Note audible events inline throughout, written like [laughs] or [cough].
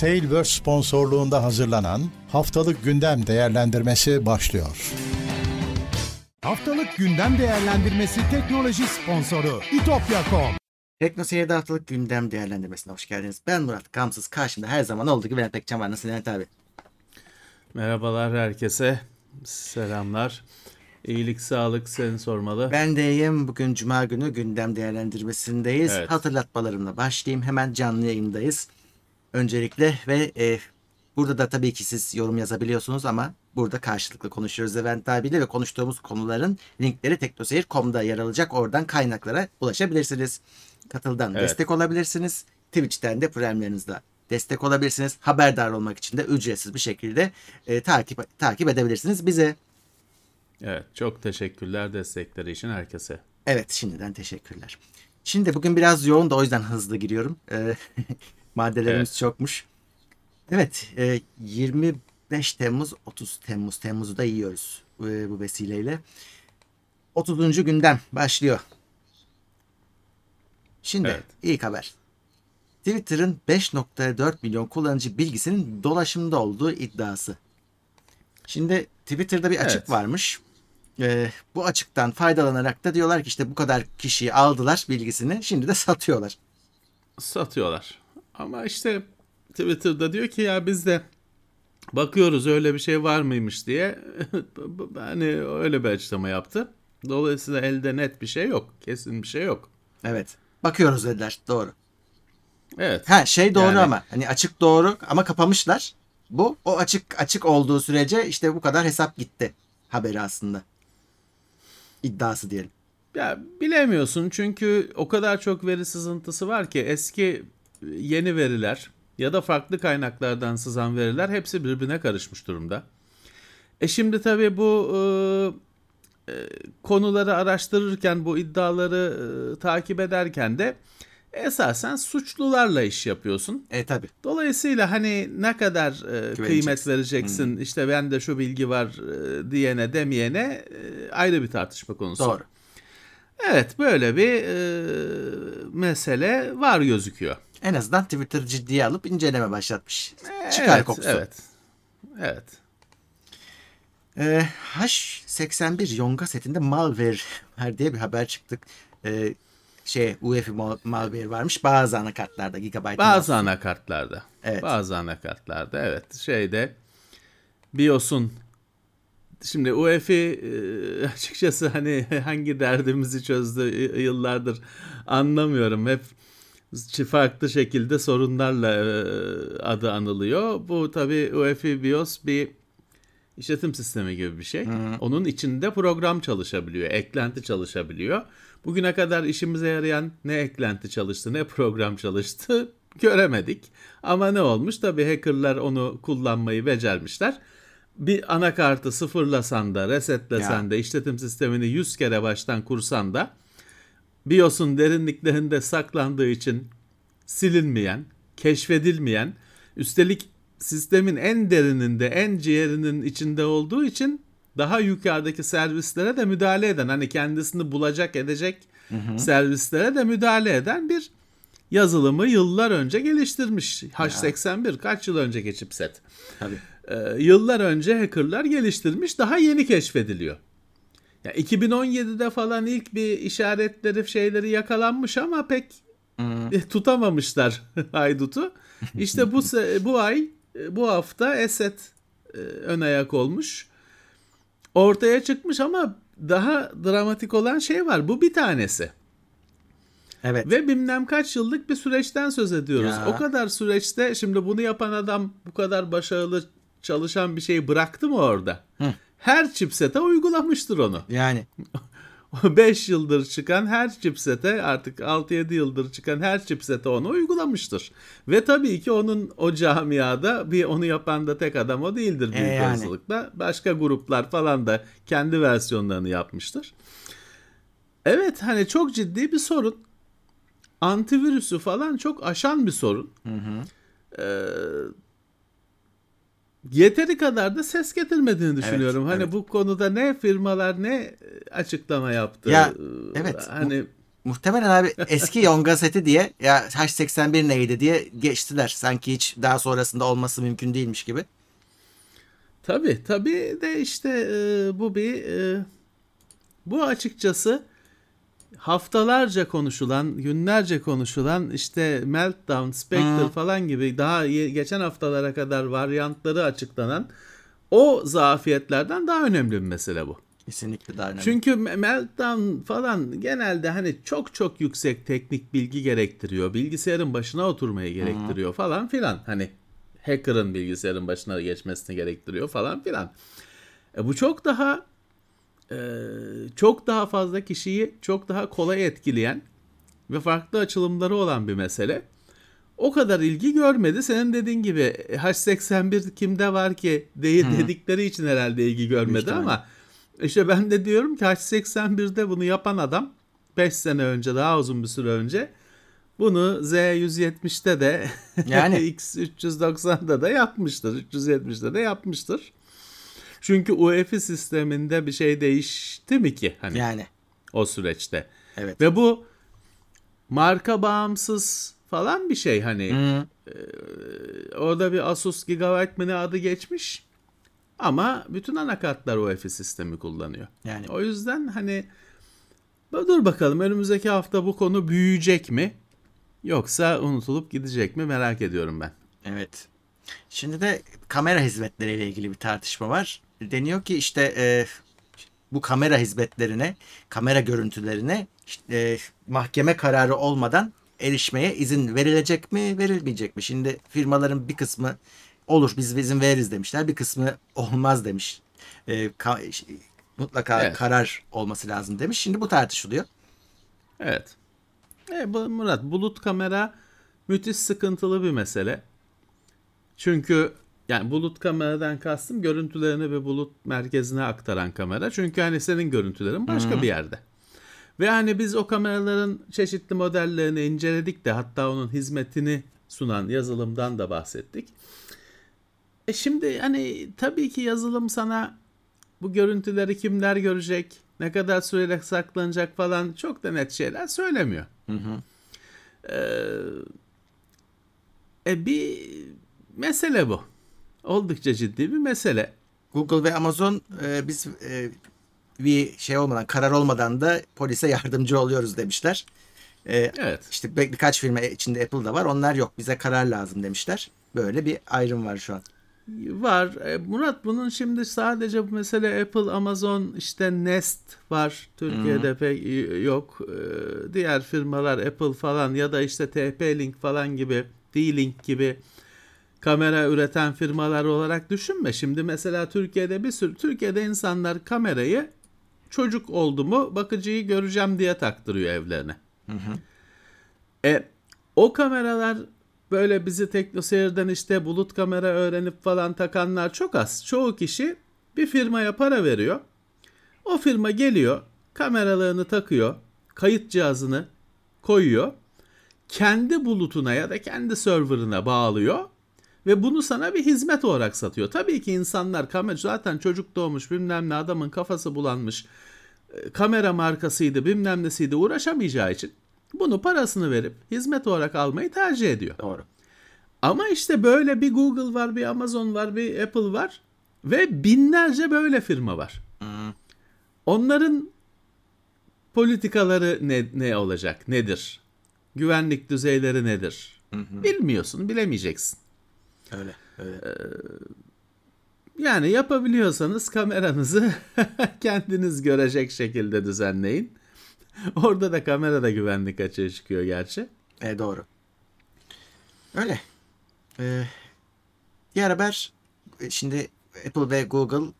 Tailverse sponsorluğunda hazırlanan Haftalık Gündem Değerlendirmesi başlıyor. Haftalık Gündem Değerlendirmesi teknoloji sponsoru itopya.com Tekno Seyir'de haftalık gündem değerlendirmesine hoş geldiniz. Ben Murat Kamsız. Karşımda her zaman olduğu gibi Levent Pekcan var. Nasılsın Levent abi? Merhabalar herkese. Selamlar. İyilik, sağlık seni sormalı. Ben de iyiyim. Bugün Cuma günü gündem değerlendirmesindeyiz. Evet. Hatırlatmalarımla başlayayım. Hemen canlı yayındayız. Öncelikle ve e, burada da tabii ki siz yorum yazabiliyorsunuz ama burada karşılıklı konuşuyoruz Levent abiyle ve konuştuğumuz konuların linkleri teknoseyir.com'da yer alacak. Oradan kaynaklara ulaşabilirsiniz. Katıldan Evet. destek olabilirsiniz. Twitch'ten de premierinizle destek olabilirsiniz. Haberdar olmak için de ücretsiz bir şekilde e, takip takip edebilirsiniz bize. Evet, çok teşekkürler destekleri için herkese. Evet şimdiden teşekkürler. Şimdi bugün biraz yoğun da o yüzden hızlı giriyorum. [laughs] Maddelerimiz Evet. çokmuş. Evet e, 25 Temmuz 30 Temmuz Temmuz'u da yiyoruz e, bu vesileyle. 30. gündem başlıyor. Şimdi Evet. ilk haber. Twitter'ın 5.4 milyon kullanıcı bilgisinin dolaşımda olduğu iddiası. Şimdi Twitter'da bir açık Evet. varmış. Ee, bu açıktan faydalanarak da diyorlar ki işte bu kadar kişiyi aldılar bilgisini şimdi de satıyorlar. Satıyorlar. Ama işte Twitter'da diyor ki ya biz de bakıyoruz öyle bir şey var mıymış diye. [laughs] hani öyle bir açıklama yaptı. Dolayısıyla elde net bir şey yok. Kesin bir şey yok. Evet. Bakıyoruz dediler doğru. Evet. Ha şey doğru Yani- ama hani açık doğru ama kapamışlar. Bu o açık açık olduğu sürece işte bu kadar hesap gitti haberi aslında. İddiası diyelim. Ya bilemiyorsun çünkü o kadar çok veri sızıntısı var ki eski yeni veriler ya da farklı kaynaklardan sızan veriler hepsi birbirine karışmış durumda. E şimdi tabii bu e, e, konuları araştırırken bu iddiaları e, takip ederken de esasen suçlularla iş yapıyorsun. E tabi. Dolayısıyla hani ne kadar e, kıymet vereceksin işte ben de şu bilgi var e, diyene demeyene e, ayrı bir tartışma konusu. Doğru. Evet böyle bir e, mesele var gözüküyor. En azından Twitter ciddiye alıp inceleme başlatmış. Çıkar evet, kokusu. Evet. Evet. Ee, H81 Yonga setinde malware var diye bir haber çıktık. Ee, şey UEFI mal- malware varmış bazı anakartlarda gigabyte. Bazı anakartlarda. Evet. Bazı anakartlarda evet. Şeyde BIOS'un Şimdi UEFI e, açıkçası hani [laughs] hangi derdimizi çözdü yıllardır anlamıyorum. Hep farklı şekilde sorunlarla e, adı anılıyor. Bu tabii UEFI BIOS bir işletim sistemi gibi bir şey. Onun içinde program çalışabiliyor, eklenti çalışabiliyor. Bugüne kadar işimize yarayan ne eklenti çalıştı ne program çalıştı [laughs] göremedik. Ama ne olmuş? Tabii hackerlar onu kullanmayı becermişler. Bir anakartı sıfırlasan da, resetlesen Ya. de, işletim sistemini 100 kere baştan kursan da BIOS'un derinliklerinde saklandığı için silinmeyen, keşfedilmeyen, üstelik sistemin en derininde, en ciğerinin içinde olduğu için daha yukarıdaki servislere de müdahale eden, hani kendisini bulacak edecek servislere de müdahale eden bir yazılımı yıllar önce geliştirmiş. H81 kaç yıl önceki chipset. Tabii. Ee, yıllar önce hackerlar geliştirmiş, daha yeni keşfediliyor. Ya 2017'de falan ilk bir işaretleri şeyleri yakalanmış ama pek e, tutamamışlar [laughs] haydutu. İşte bu bu ay e, bu hafta Esed e, ön ayak olmuş. Ortaya çıkmış ama daha dramatik olan şey var. Bu bir tanesi. Evet. Ve bilmem kaç yıllık bir süreçten söz ediyoruz. Ya. O kadar süreçte şimdi bunu yapan adam bu kadar başarılı çalışan bir şeyi bıraktı mı orada? Her chipsete uygulamıştır onu. Yani [laughs] 5 yıldır çıkan her chipsete artık 6-7 yıldır çıkan her chipsete onu uygulamıştır. Ve tabii ki onun o camiada bir onu yapan da tek adam o değildir büyük E yani. olasılıkla. Başka gruplar falan da kendi versiyonlarını yapmıştır. Evet hani çok ciddi bir sorun. Antivirüsü falan çok aşan bir sorun. Ee, yeteri kadar da ses getirmediğini düşünüyorum. Evet, hani evet. bu konuda ne firmalar ne açıklama yaptı. Ya, Ee, evet, Hani muhtemelen abi [laughs] eski Yonga seti diye ya H81 neydi diye geçtiler. Sanki hiç daha sonrasında olması mümkün değilmiş gibi. Tabii tabii de işte e, bu bir e, bu açıkçası haftalarca konuşulan, günlerce konuşulan işte Meltdown, Spectre Hı. falan gibi daha geçen haftalara kadar varyantları açıklanan o zafiyetlerden daha önemli bir mesele bu. Kesinlikle daha önemli. Çünkü me- Meltdown falan genelde hani çok çok yüksek teknik bilgi gerektiriyor. Bilgisayarın başına oturmayı gerektiriyor falan filan. Hani hacker'ın bilgisayarın başına geçmesini gerektiriyor falan filan. E bu çok daha çok daha fazla kişiyi çok daha kolay etkileyen ve farklı açılımları olan bir mesele. O kadar ilgi görmedi. Senin dediğin gibi H81 kimde var ki değil dedikleri için herhalde ilgi görmedi ihtimalle. ama işte ben de diyorum ki H81'de bunu yapan adam 5 sene önce daha uzun bir süre önce bunu Z170'te de Yani. [laughs] X390'da da yapmıştır. 370'de de yapmıştır. Çünkü UEFI sisteminde bir şey değişti mi ki hani yani o süreçte? evet. Ve bu marka bağımsız falan bir şey hani Hı. orada bir Asus Gigabyte mı ne adı geçmiş ama bütün anakartlar UEFI sistemi kullanıyor. Yani O yüzden hani dur bakalım önümüzdeki hafta bu konu büyüyecek mi yoksa unutulup gidecek mi merak ediyorum ben. Evet. Şimdi de kamera hizmetleriyle ilgili bir tartışma var. Deniyor ki işte e, bu kamera hizmetlerine, kamera görüntülerine e, mahkeme kararı olmadan erişmeye izin verilecek mi, verilmeyecek mi? Şimdi firmaların bir kısmı olur biz izin veririz demişler. Bir kısmı olmaz demiş. E, ka- mutlaka Evet. karar olması lazım demiş. Şimdi bu tartışılıyor. Evet. E, Murat bulut kamera müthiş sıkıntılı bir mesele. Çünkü yani bulut kameradan kastım görüntülerini bir bulut merkezine aktaran kamera. Çünkü hani senin görüntülerin başka bir yerde. Ve hani biz o kameraların çeşitli modellerini inceledik de hatta onun hizmetini sunan yazılımdan da bahsettik. E şimdi hani tabii ki yazılım sana bu görüntüleri kimler görecek, ne kadar süreyle saklanacak falan çok da net şeyler söylemiyor. Ee, e bir mesele bu. Oldukça ciddi bir mesele. Google ve Amazon e, biz e, bir şey olmadan, karar olmadan da polise yardımcı oluyoruz demişler. E, Evet. işte bir- birkaç firma içinde Apple da var. Onlar yok. Bize karar lazım demişler. Böyle bir ayrım var şu an. Var. E, Murat bunun şimdi sadece bu mesele Apple, Amazon, işte Nest var. Türkiye'de pek yok. E, Diğer firmalar Apple falan ya da işte TP-Link falan gibi, D-Link gibi kamera üreten firmalar olarak düşünme. Şimdi mesela Türkiye'de bir sürü Türkiye'de insanlar kamerayı çocuk oldu mu bakıcıyı göreceğim diye taktırıyor evlerine. E, o kameralar böyle bizi teknoseyirden işte bulut kamera öğrenip falan takanlar çok az. Çoğu kişi bir firmaya para veriyor. O firma geliyor, kameralarını takıyor, kayıt cihazını koyuyor. Kendi bulutuna ya da kendi serverına bağlıyor ve bunu sana bir hizmet olarak satıyor. Tabii ki insanlar kamera zaten çocuk doğmuş bilmem ne adamın kafası bulanmış e, kamera markasıydı bilmem nesiydi uğraşamayacağı için bunu parasını verip hizmet olarak almayı tercih ediyor. Doğru. Ama işte böyle bir Google var, bir Amazon var, bir Apple var ve binlerce böyle firma var. Onların politikaları ne, ne olacak, nedir? Güvenlik düzeyleri nedir? Bilmiyorsun, bilemeyeceksin. Öyle. öyle. Yani yapabiliyorsanız kameranızı [laughs] kendiniz görecek şekilde düzenleyin. [laughs] Orada da kamerada güvenlik açığı çıkıyor gerçi. E, doğru. Öyle. Ee, diğer haber e, şimdi Apple ve Google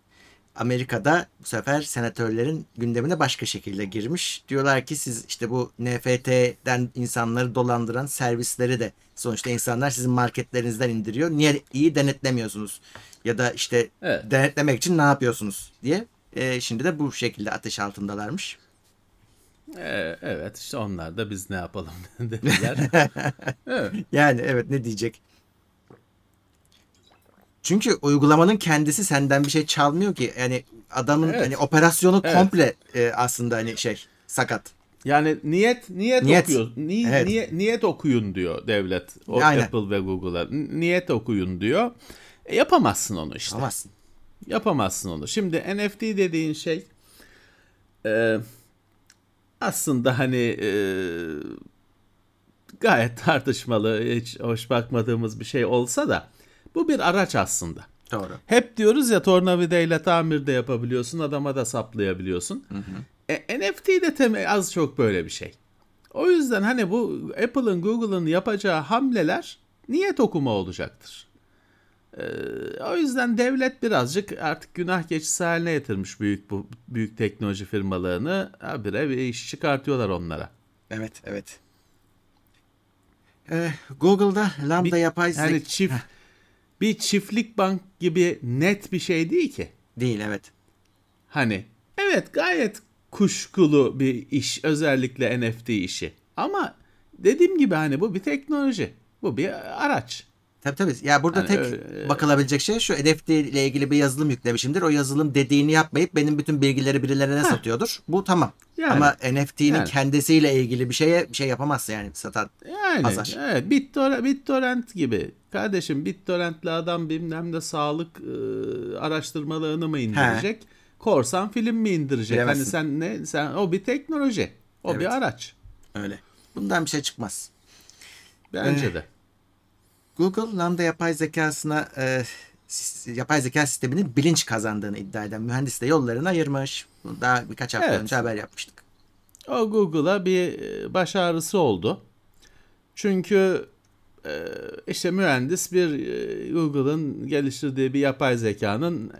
Amerika'da bu sefer senatörlerin gündemine başka şekilde girmiş. Diyorlar ki siz işte bu NFT'den insanları dolandıran servisleri de sonuçta insanlar sizin marketlerinizden indiriyor. Niye iyi denetlemiyorsunuz? Ya da işte Evet. denetlemek için ne yapıyorsunuz diye. E, şimdi de bu şekilde ateş altındalarmış. Ee, evet işte onlar da biz ne yapalım [laughs] dediler. [laughs] evet. Yani evet ne diyecek? Çünkü uygulamanın kendisi senden bir şey çalmıyor ki. Yani adamın Evet. hani operasyonu Evet. komple e, aslında hani şey sakat. Yani niyet niyet, Niyet. okuyor. Ni, Evet. niye- niyet okuyun diyor devlet. O Aynen. Apple ve Google'a. Niyet okuyun diyor. E, yapamazsın onu işte. Yapamazsın. Yapamazsın onu. Şimdi NFT dediğin şey e, aslında hani e, gayet tartışmalı, hiç hoş bakmadığımız bir şey olsa da bu bir araç aslında. Doğru. Hep diyoruz ya tornavidayla tamir de yapabiliyorsun, adama da saplayabiliyorsun. E, NFT de teme- az çok böyle bir şey. O yüzden hani bu Apple'ın, Google'ın yapacağı hamleler niyet okuma olacaktır. E, o yüzden devlet birazcık artık günah keçisi haline getirmiş büyük bu büyük teknoloji firmalarını. Habire bir iş çıkartıyorlar onlara. Evet, evet. Ee, Google'da Lambda Bir- yapay zeka Yani çift bir çiftlik bank gibi net bir şey değil ki. değil, evet. Hani evet gayet kuşkulu bir iş özellikle NFT işi. Ama dediğim gibi hani bu bir teknoloji. Bu bir araç. Tabii tabii. Ya burada Hani tek öyle- bakılabilecek şey şu NFT ile ilgili bir yazılım yüklemişimdir. O yazılım dediğini yapmayıp benim bütün bilgileri birilerine satıyordur. Bu tamam. Yani. Ama NFT'nin Yani. kendisiyle ilgili bir şeye bir şey yapamazsın yani satan. Yani Pazar. evet BitTorrent, BitTorrent gibi. Kardeşim BitTorrent'li adam bilmem de sağlık e, araştırmalarını mı indirecek? Korsan film mi indirecek? Bilemezsin. Hani sen ne sen o bir teknoloji. O Evet. bir araç. Öyle. Bundan bir şey çıkmaz. Bence Eh. de. Google Lambda yapay zekasına e, yapay zeka sisteminin bilinç kazandığını iddia eden mühendisle yollarını ayırmış. Bunu Daha birkaç hafta Evet. önce haber yapmıştık. O Google'a bir e, baş ağrısı oldu. Çünkü e, işte mühendis bir e, Google'ın geliştirdiği bir yapay zekanın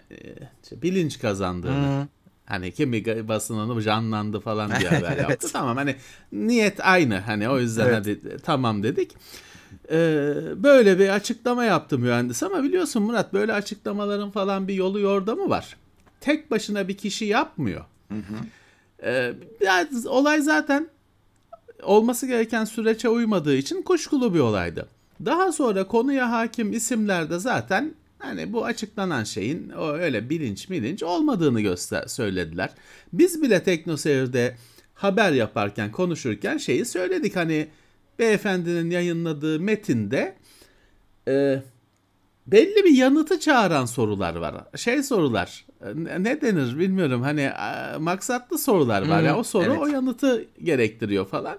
işte bilinç kazandığını Hı. hani kimi basınını canlandı falan diye [laughs] haber Evet. yaptı. Tamam hani niyet aynı hani o yüzden Evet. hadi tamam dedik. Ee, böyle bir açıklama yaptı mühendis ama biliyorsun Murat böyle açıklamaların falan bir yolu yordamı var. Tek başına bir kişi yapmıyor. Ee, ya, olay zaten olması gereken süreçe uymadığı için kuşkulu bir olaydı. Daha sonra konuya hakim isimler de zaten hani bu açıklanan şeyin o öyle bilinç bilinç olmadığını göster söylediler. Biz bile TeknoSeyir'de haber yaparken konuşurken şeyi söyledik hani beyefendinin yayınladığı metinde e, belli bir yanıtı çağıran sorular var. Şey sorular ne ne denir bilmiyorum hani e, maksatlı sorular var Hmm, ya o soru evet. o yanıtı gerektiriyor falan.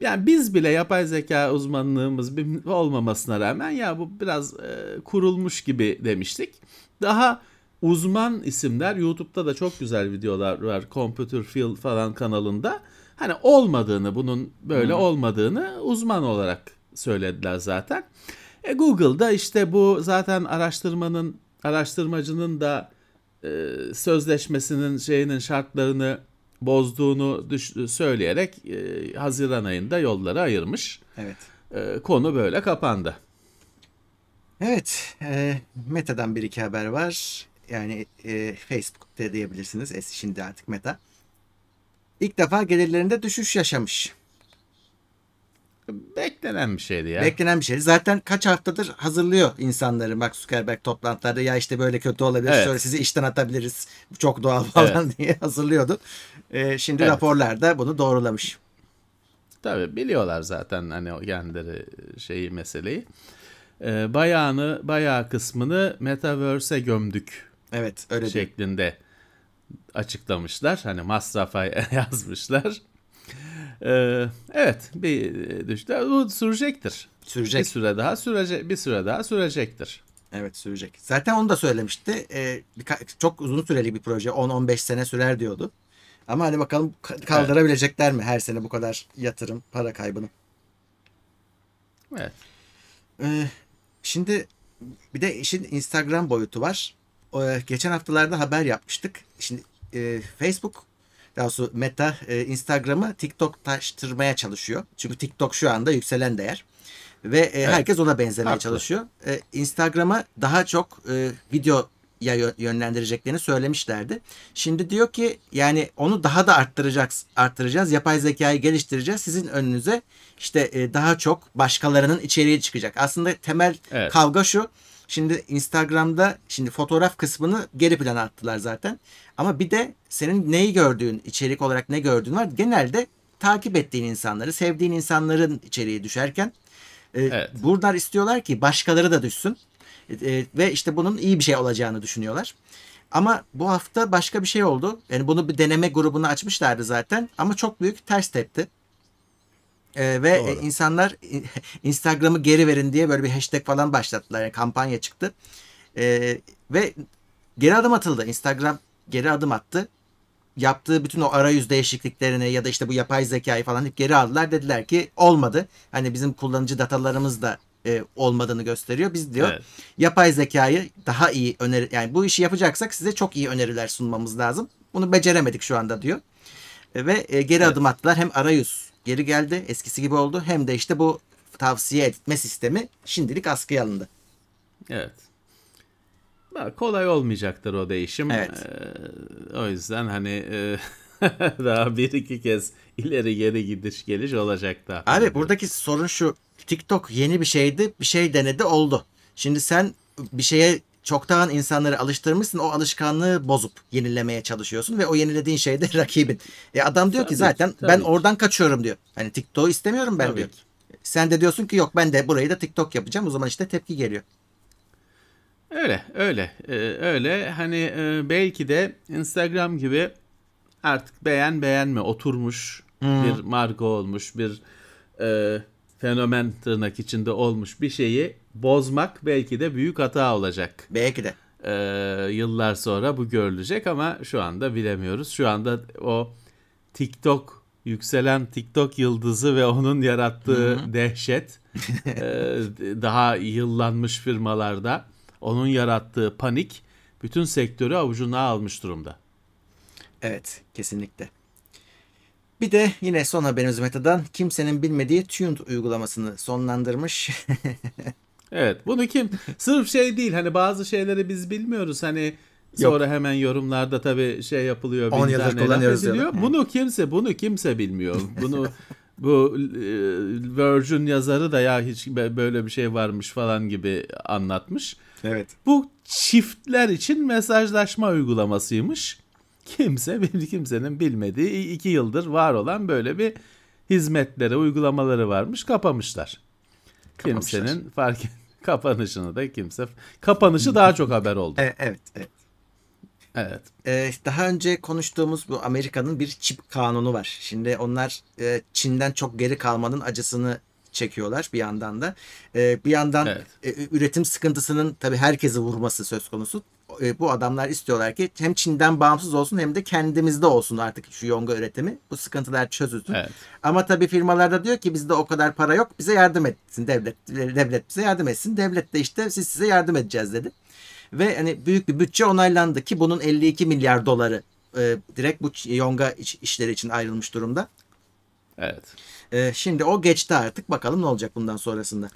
Yani biz bile yapay zeka uzmanlığımız olmamasına rağmen ya bu biraz e, kurulmuş gibi demiştik. Daha uzman isimler YouTube'da da çok güzel videolar var. Computer Field falan kanalında. Hani olmadığını bunun böyle olmadığını uzman olarak söylediler zaten. E Google'da işte bu zaten araştırmanın araştırmacının da e, sözleşmesinin şeyinin şartlarını bozduğunu düş- söyleyerek e, Haziran ayında yolları ayırmış. Evet. E, konu böyle kapandı. Evet. E, Meta'dan bir iki haber var. Yani e, Facebook'ta diyebilirsiniz. Es şimdi artık Meta. İlk defa gelirlerinde düşüş yaşamış. Beklenen bir şeydi ya. Beklenen bir şey. Zaten kaç haftadır hazırlıyor insanları. Mark Zuckerberg toplantılarda ya işte böyle kötü olabilir. Evet. Şöyle sizi işten atabiliriz. Çok doğal falan [laughs] diye hazırlıyordu. E, şimdi Evet. raporlarda bunu doğrulamış. Tabii biliyorlar zaten hani kendileri şeyi meseleyi. E, bayağını bayağı kısmını Metaverse'e gömdük Evet öyle şeklinde açıklamışlar. Hani masrafa [laughs] yazmışlar. Ee, evet bir düştü. Bu sürecektir. Bir Sürecek. süre daha sürecek bir süre daha sürecektir. Evet sürecek. Zaten onu da söylemişti. Ee, çok uzun süreli bir proje. 10-15 sene sürer diyordu. Ama hani bakalım ka- kaldırabilecekler mi her sene bu kadar yatırım, para kaybını. Evet. Ee, şimdi bir de işin Instagram boyutu var. Ee, geçen haftalarda haber yapmıştık. Şimdi e, Facebook daha doğrusu Meta e, Instagram'ı TikTok taştırmaya çalışıyor. Çünkü TikTok şu anda yükselen değer. Ve e, herkes ona benzemeye Haklı. çalışıyor. E, Instagram'a daha çok e, video ya yö- yönlendireceklerini söylemişlerdi. Şimdi diyor ki yani onu daha da arttıracağız, arttıracağız. Yapay zekayı geliştireceğiz. Sizin önünüze işte e, daha çok başkalarının içeriği çıkacak. Aslında temel Evet. kavga şu. Şimdi Instagram'da şimdi fotoğraf kısmını geri plana attılar zaten. Ama bir de senin neyi gördüğün, içerik olarak ne gördüğün var. Genelde takip ettiğin insanları, sevdiğin insanların içeriği düşerken e, Evet. bunlar istiyorlar ki başkaları da düşsün. E, ve işte bunun iyi bir şey olacağını düşünüyorlar. Ama bu hafta başka bir şey oldu. Yani bunu bir deneme grubuna açmışlardı zaten ama çok büyük ters tepti. E, ve Doğru. insanlar [laughs] Instagram'ı geri verin diye böyle bir hashtag falan başlattılar. Yani kampanya çıktı. E, ve geri adım atıldı. Instagram geri adım attı. Yaptığı bütün o arayüz değişikliklerini ya da işte bu yapay zekayı falan hep geri aldılar. Dediler ki olmadı. Hani bizim kullanıcı datalarımız da e, olmadığını gösteriyor. Biz diyor Evet. yapay zekayı daha iyi öneri yani bu işi yapacaksak size çok iyi öneriler sunmamız lazım. Bunu beceremedik şu anda diyor. E, ve e, geri Evet. adım attılar. Hem arayüz geri geldi eskisi gibi oldu hem de işte bu tavsiye etme sistemi şimdilik askıya alındı. Evet. Bak, Kolay olmayacaktır o değişim. Evet. Ee, o yüzden hani e, [laughs] daha bir iki kez ileri geri gidiş geliş olacak daha. Abi buradaki sorun şu. TikTok yeni bir şeydi. Bir şey denedi oldu. Şimdi sen bir şeye çoktan insanları alıştırmışsın. O alışkanlığı bozup yenilemeye çalışıyorsun ve o yenilediğin şey de [laughs] rakibin. E adam diyor ki Tabii zaten ki, tabii ben oradan kaçıyorum diyor. Hani TikTok'u istemiyorum ben Tabii diyor. Sen de diyorsun ki yok ben de burayı da TikTok yapacağım. O zaman işte tepki geliyor. Öyle öyle Ee, öyle hani e, belki de Instagram gibi artık beğen beğenme oturmuş bir marka olmuş bir e, fenomen tırnak içinde olmuş bir şeyi bozmak belki de büyük hata olacak. Belki de. Ee, yıllar sonra bu görülecek ama şu anda bilemiyoruz. Şu anda o TikTok yükselen TikTok yıldızı ve onun yarattığı dehşet [laughs] e, daha yıllanmış firmalarda onun yarattığı panik bütün sektörü avucuna almış durumda. Evet kesinlikle. Bir de yine son haberimiz Meta'dan kimsenin bilmediği Tuned uygulamasını sonlandırmış. [laughs] Evet bunu kim sırf şey değil hani bazı şeyleri biz bilmiyoruz hani sonra hemen yorumlarda tabii şey yapılıyor 10 bilmem yıldır kullanıyoruz diyorlar. Bunu kimse bunu kimse bilmiyor. [laughs] Bunu bu e, Virgin yazarı da ya hiç böyle bir şey varmış falan gibi anlatmış. evet. Bu çiftler için mesajlaşma uygulamasıymış. Kimse kimsenin bilmediği iki yıldır var olan böyle bir hizmetleri, uygulamaları varmış. Kapamışlar. Kapamışlar. Kimsenin fark kapanışını da kimse kapanışı daha çok haber oldu. E- evet, evet. Evet. Ee, daha önce konuştuğumuz bu Amerika'nın bir çip kanunu var. Şimdi onlar e, Çin'den çok geri kalmanın acısını çekiyorlar bir yandan da. Ee, bir yandan Evet. e, üretim sıkıntısının tabii herkesi vurması söz konusu. E, bu adamlar istiyorlar ki hem Çin'den bağımsız olsun hem de kendimizde olsun artık şu yonga üretimi. Bu sıkıntılar çözülsün. Evet. Ama tabii firmalar da diyor ki bizde o kadar para yok. Bize yardım etsin devlet. Devlet bize yardım etsin. Devlet de işte siz size yardım edeceğiz dedi. Ve hani büyük bir bütçe onaylandı ki bunun 52 milyar doları e, direkt bu yonga iş- işleri için ayrılmış durumda. Evet. E, şimdi o geçti artık. Bakalım ne olacak bundan sonrasında.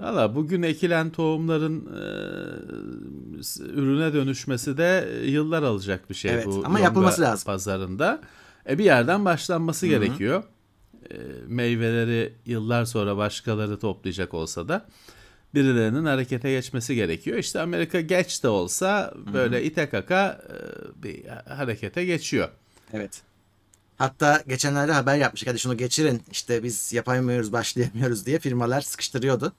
Valla bugün ekilen tohumların e, ürüne dönüşmesi de yıllar alacak bir şey Evet, bu ama yapılması lazım. pazarında. E bir yerden başlanması gerekiyor. E, meyveleri yıllar sonra başkaları toplayacak olsa da birilerinin harekete geçmesi gerekiyor. İşte Amerika geç de olsa böyle ite kaka e, bir harekete geçiyor. Evet. Hatta geçenlerde haber yapmıştık. Hadi şunu geçirin. İşte biz yapamıyoruz, başlayamıyoruz diye firmalar sıkıştırıyordu.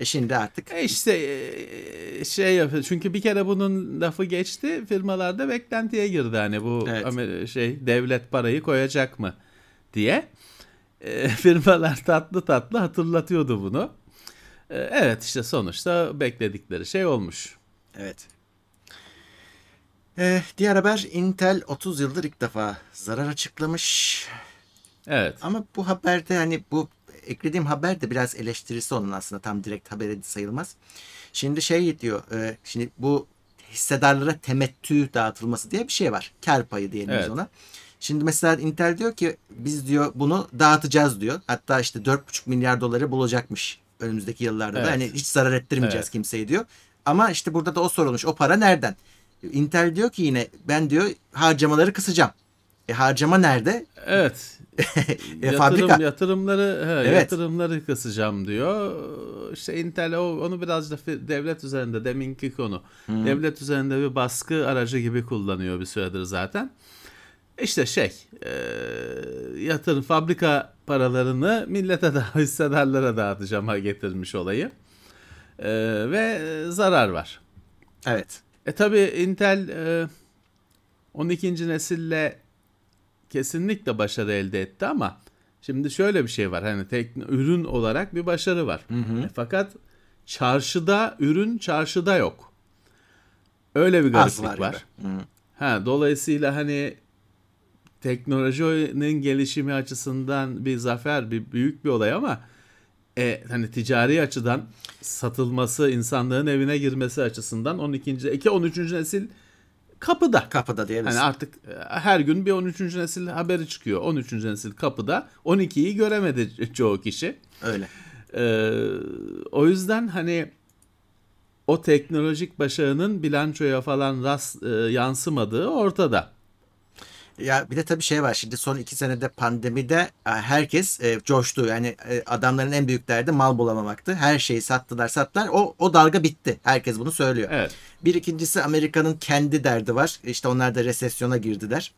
E şimdi artık E işte e, şey yapıyor. Çünkü bir kere bunun lafı geçti. Firmalarda beklentiye girdi hani bu Evet. Şey devlet parayı koyacak mı diye. E, [laughs] firmalar tatlı tatlı hatırlatıyordu bunu. E, evet işte sonuçta bekledikleri şey olmuş. Evet. Ee, diğer haber Intel 30 yıldır ilk defa zarar açıklamış. Evet. Ama bu haberde hani bu eklediğim haber de biraz eleştirisi onun aslında tam direkt haberi sayılmaz. Şimdi şey diyor e, şimdi bu hissedarlara temettü dağıtılması diye bir şey var. Kar payı diyelim Evet. ona. Şimdi mesela Intel diyor ki biz diyor bunu dağıtacağız diyor. Hatta işte 4,5 milyar doları bulacakmış önümüzdeki yıllarda Evet. da. Hani hiç zarar ettirmeyeceğiz Evet. kimseyi diyor. Ama işte burada da o sorulmuş. O para nereden? Intel diyor ki yine ben diyor harcamaları kısacağım. E harcama nerede? Evet. [laughs] E, Yatırım, fabrika. yatırımları he, Evet. yatırımları kısacağım diyor. İşte Intel o, onu biraz da devlet üzerinde deminki konu. Devlet üzerinde bir baskı aracı gibi kullanıyor bir süredir zaten. işte şey e, yatırım fabrika paralarını millete da [laughs] hissedarlara dağıtacağıma getirmiş olayı. E, ve zarar var. Evet. E tabi Intel e, 12. nesille kesinlikle başarı elde etti ama şimdi şöyle bir şey var. Hani tek, ürün olarak bir başarı var. E, fakat çarşıda ürün çarşıda yok. Öyle bir gariplik var. var. Hı. Ha dolayısıyla hani teknolojinin gelişimi açısından bir zafer, bir büyük bir olay ama e, hani ticari açıdan satılması, insanlığın evine girmesi açısından 12. iki 13. nesil kapıda. Kapıda diyebiliriz. Hani artık e, her gün bir 13. nesil haberi çıkıyor. 13. nesil kapıda. 12'yi göremedi çoğu kişi. Öyle. Ee, o yüzden hani o teknolojik başarının bilançoya falan rast, e, yansımadığı ortada. Ya bir de tabii şey var şimdi son iki senede pandemide e, herkes e, coştu. Yani e, adamların en büyük derdi mal bulamamaktı. Her şeyi sattılar sattılar. O, o dalga bitti. Herkes bunu söylüyor. Evet. Bir ikincisi Amerika'nın kendi derdi var. İşte onlar da resesyona girdiler.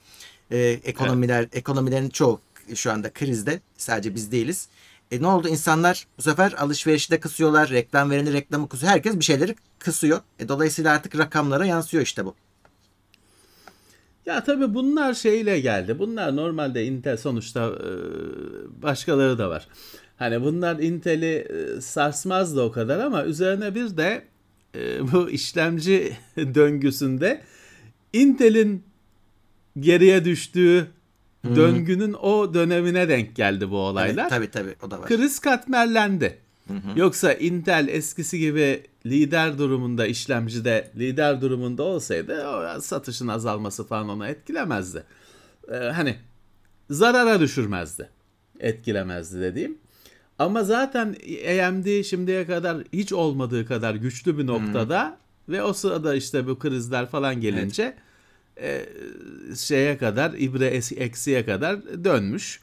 E, ekonomiler ekonomilerin çoğu şu anda krizde. Sadece biz değiliz. E ne oldu? İnsanlar bu sefer alışverişi de kısıyorlar. Reklam vereni reklamı kısıyor. Herkes bir şeyleri kısıyor. E, dolayısıyla artık rakamlara yansıyor işte bu. Ya tabii bunlar şeyle geldi. Bunlar normalde Intel sonuçta e, başkaları da var. Hani bunlar Intel'i e, sarsmaz da o kadar ama üzerine bir de e, bu işlemci [laughs] döngüsünde Intel'in geriye düştüğü döngünün o dönemine denk geldi bu olaylar. Evet, tabii tabii o da var. kriz katmerlendi. Yoksa Intel eskisi gibi lider durumunda işlemcide lider durumunda olsaydı o satışın azalması falan onu etkilemezdi. Ee, hani zarara düşürmezdi. Etkilemezdi dediğim. Ama zaten AMD şimdiye kadar hiç olmadığı kadar güçlü bir noktada ve o sırada işte bu krizler falan gelince e, şeye kadar ibre eksiye kadar dönmüş.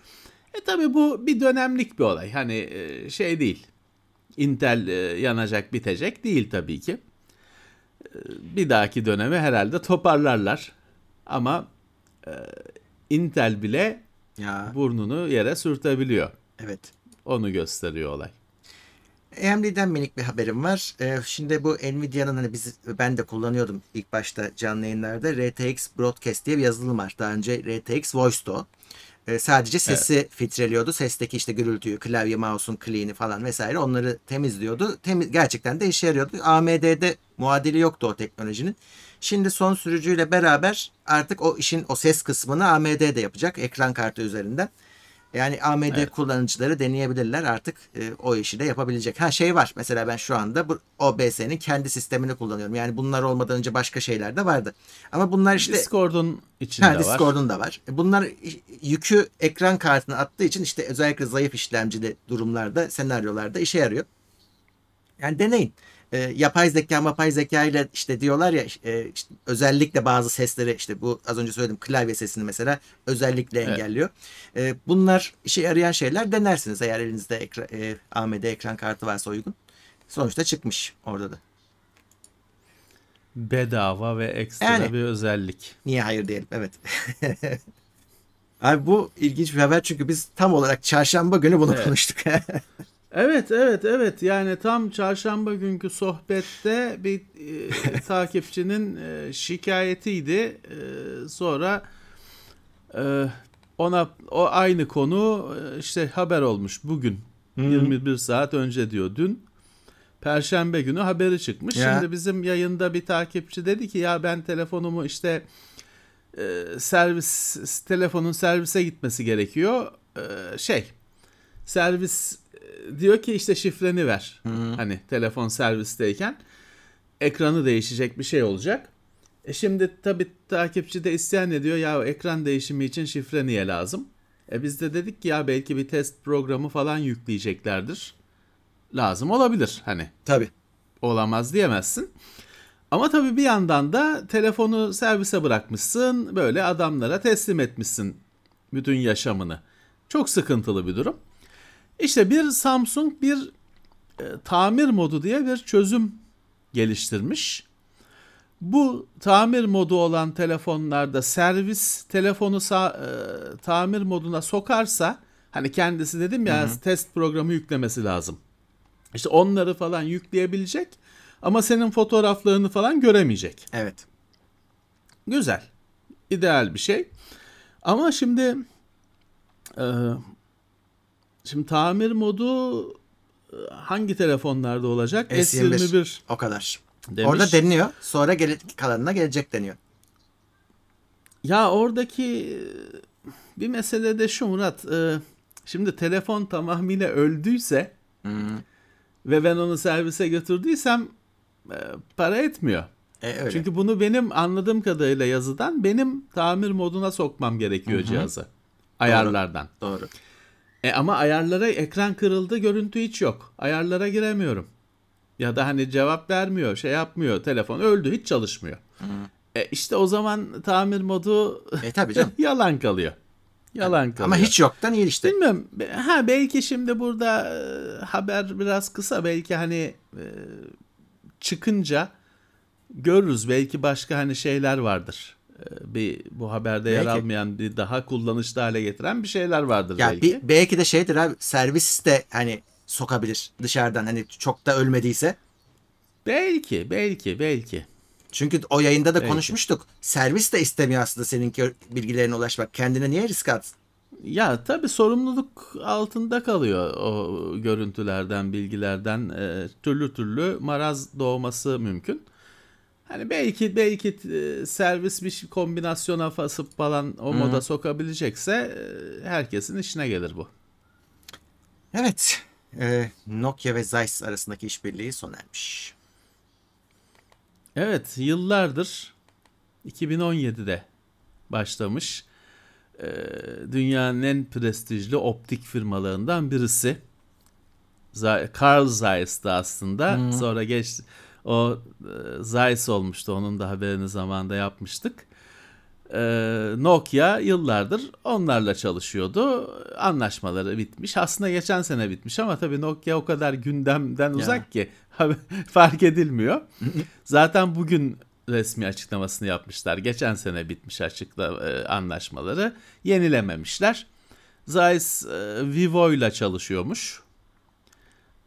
E tabi bu bir dönemlik bir olay. Hani e, şey değil. Intel e, yanacak bitecek değil tabii ki. E, bir dahaki dönemi herhalde toparlarlar. Ama e, Intel bile Ya burnunu yere sürtebiliyor. evet. Onu gösteriyor olay. AMD'den minik bir haberim var. Ee, şimdi bu Nvidia'nın hani biz ben de kullanıyordum ilk başta canlı yayınlarda RTX Broadcast diye bir yazılım var. Daha önce RTX Voice'tu Ee, sadece sesi filtreliyordu. Sesteki işte gürültüyü, klavye, mouse'un clean'i falan vesaire onları temizliyordu. Temiz, gerçekten de işe yarıyordu. AMD'de muadili yoktu o teknolojinin. Şimdi son sürücüyle beraber artık o işin o ses kısmını AMD de yapacak ekran kartı üzerinden. Yani AMD kullanıcıları deneyebilirler artık e, o işi de yapabilecek. Ha şey var mesela ben şu anda bu OBS'nin kendi sistemini kullanıyorum. Yani bunlar olmadan önce başka şeyler de vardı. Ama bunlar işte Discord'un içinde ha, var. Discord'un da var. Bunlar yükü ekran kartına attığı için işte özellikle zayıf işlemcili durumlarda, senaryolarda işe yarıyor. Yani deneyin. E, yapay zeka, yapay zeka ile işte diyorlar ya e, işte özellikle bazı sesleri işte bu az önce söyledim klavye sesini mesela özellikle Evet. engelliyor. E, bunlar işe yarayan şeyler denersiniz eğer elinizde ekra, e, AMD ekran kartı varsa uygun. Sonuçta çıkmış orada da. Bedava ve ekstra Yani. bir özellik. Niye hayır diyelim evet. [laughs] Abi bu ilginç bir haber çünkü biz tam olarak çarşamba günü bunu Evet. konuştuk. [laughs] Evet evet evet yani tam çarşamba günkü sohbette bir e, [laughs] takipçinin e, şikayetiydi. E, sonra e, ona o aynı konu e, işte haber olmuş bugün 21 saat önce diyor dün. Perşembe günü haberi çıkmış. Ya. Şimdi bizim yayında bir takipçi dedi ki ya ben telefonumu işte e, servis telefonun servise gitmesi gerekiyor. E, şey servis diyor ki işte şifreni ver. Hani telefon servisteyken ekranı değişecek bir şey olacak. E şimdi tabii takipçi de isyan ediyor ya ekran değişimi için şifre niye lazım? E biz de dedik ki ya belki bir test programı falan yükleyeceklerdir. Lazım olabilir hani Tabii. olamaz diyemezsin. Ama tabii bir yandan da telefonu servise bırakmışsın, böyle adamlara teslim etmişsin bütün yaşamını. Çok sıkıntılı bir durum. İşte bir Samsung bir e, tamir modu diye bir çözüm geliştirmiş. Bu tamir modu olan telefonlarda servis telefonu sa- e, tamir moduna sokarsa hani kendisi dedim ya test programı yüklemesi lazım. İşte onları falan yükleyebilecek ama senin fotoğraflarını falan göremeyecek. Evet. Güzel. İdeal bir şey. Ama şimdi e, şimdi tamir modu e, hangi telefonlarda olacak? S21. S21 O kadar. demiş. Orada deniliyor. Sonra gele, kalanına gelecek deniyor. Ya oradaki e, bir mesele de şu Murat. e, Şimdi telefon tamamıyla öldüyse ve ben onu servise götürdüysem e, para etmiyor. E, öyle. Çünkü bunu benim anladığım kadarıyla yazıdan benim tamir moduna sokmam gerekiyor cihazı. Ayarlardan. Doğru. E ama ayarlara ekran kırıldı görüntü hiç yok. Ayarlara giremiyorum. Ya da hani cevap vermiyor, şey yapmıyor. Telefon öldü hiç çalışmıyor. E işte o zaman tamir modu E tabii canım. [laughs] yalan kalıyor. Yalan kalıyor. Ama hiç yoktan iyi işte. Bilmiyorum. Ha belki şimdi burada e, haber biraz kısa. Belki hani e, çıkınca görürüz. Belki başka hani şeyler vardır. E, bir bu haberde yer Belki. almayan bir daha kullanışlı hale getiren bir şeyler vardır Ya belki. bir, belki de şeydir abi servis de hani sokabilir dışarıdan hani çok da ölmediyse. Belki, belki, belki. Çünkü o yayında da Belki. konuşmuştuk. Servis de istemiyor aslında seninki bilgilerine ulaşmak. Kendine niye risk atsın? Ya tabii sorumluluk altında kalıyor o görüntülerden, bilgilerden e, türlü türlü maraz doğması mümkün. Hani belki belki e, servis bir şey- kombinasyona fasıp falan o moda sokabilecekse e, herkesin işine gelir bu. Evet. e, Nokia ve Zeiss arasındaki işbirliği sona ermiş. Evet, yıllardır 2017'de başlamış. Ee, dünyanın en prestijli optik firmalarından birisi. Carl Zeiss'ti aslında. Sonra geç o e, Zeiss olmuştu. Onun da haberini zamanında yapmıştık. Ee, Nokia yıllardır onlarla çalışıyordu. Anlaşmaları bitmiş. Aslında geçen sene bitmiş ama tabii Nokia o kadar gündemden uzak ki [laughs] fark edilmiyor. [laughs] Zaten bugün resmi açıklamasını yapmışlar. Geçen sene bitmiş açıkla e, anlaşmaları. Yenilememişler. Zeiss e, Vivo ile çalışıyormuş.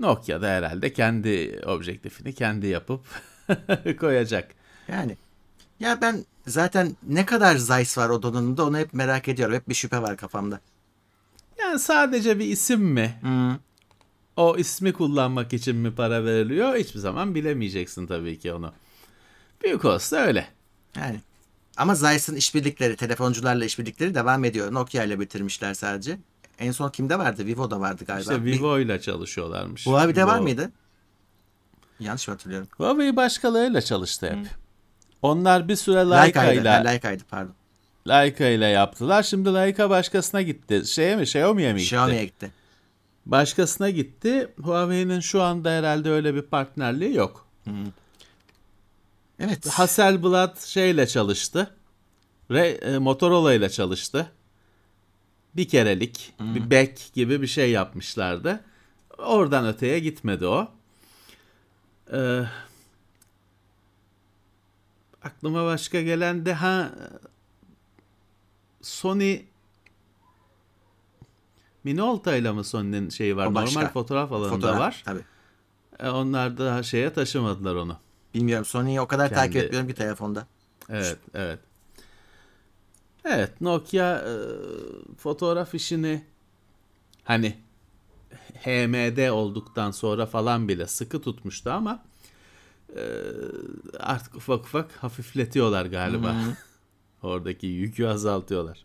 Nokia da herhalde kendi objektifini kendi yapıp [laughs] koyacak. Yani ya ben zaten ne kadar Zeiss var o donanımda onu hep merak ediyorum. Hep bir şüphe var kafamda. Yani sadece bir isim mi? O ismi kullanmak için mi para veriliyor? Hiçbir zaman bilemeyeceksin tabii ki onu. Büyük olsa öyle. Yani ama Zeiss'in işbirlikleri, telefoncularla işbirlikleri devam ediyor. Nokia ile bitirmişler sadece. En son kimde vardı? Vivo'da vardı galiba. İşte Vivo ile çalışıyorlarmış. Huawei'de var Bu- mıydı? Yanlış mı hatırlıyorum? Huawei başkalarıyla çalıştı hep. Onlar bir süre Leica Leica'ydı. ile Ha, Leica'ydı pardon. Leica ile yaptılar. Şimdi Leica başkasına gitti. Şeye mi? Xiaomi'ye mi gitti? Xiaomi'ye gitti. Başkasına gitti. Huawei'nin şu anda herhalde öyle bir partnerliği yok. Evet. Hasselblad şeyle çalıştı. Re, e, Motorola ile çalıştı. Bir kerelik, bir back gibi bir şey yapmışlardı. Oradan öteye gitmedi o. Ee, aklıma başka gelen de ha Sony Minolta ile mi Sony'nin şeyi var? O başka. Normal fotoğraf alanında Fotoğraf, var. Tabii. E, onlar da şeye taşımadılar onu. Bilmiyorum Sony'yi o kadar takip Kendi- etmiyorum ki telefonda. Evet, evet. Evet, Nokia e, fotoğraf işini hani HMD olduktan sonra falan bile sıkı tutmuştu ama e, artık ufak ufak hafifletiyorlar galiba. [laughs] Oradaki yükü azaltıyorlar.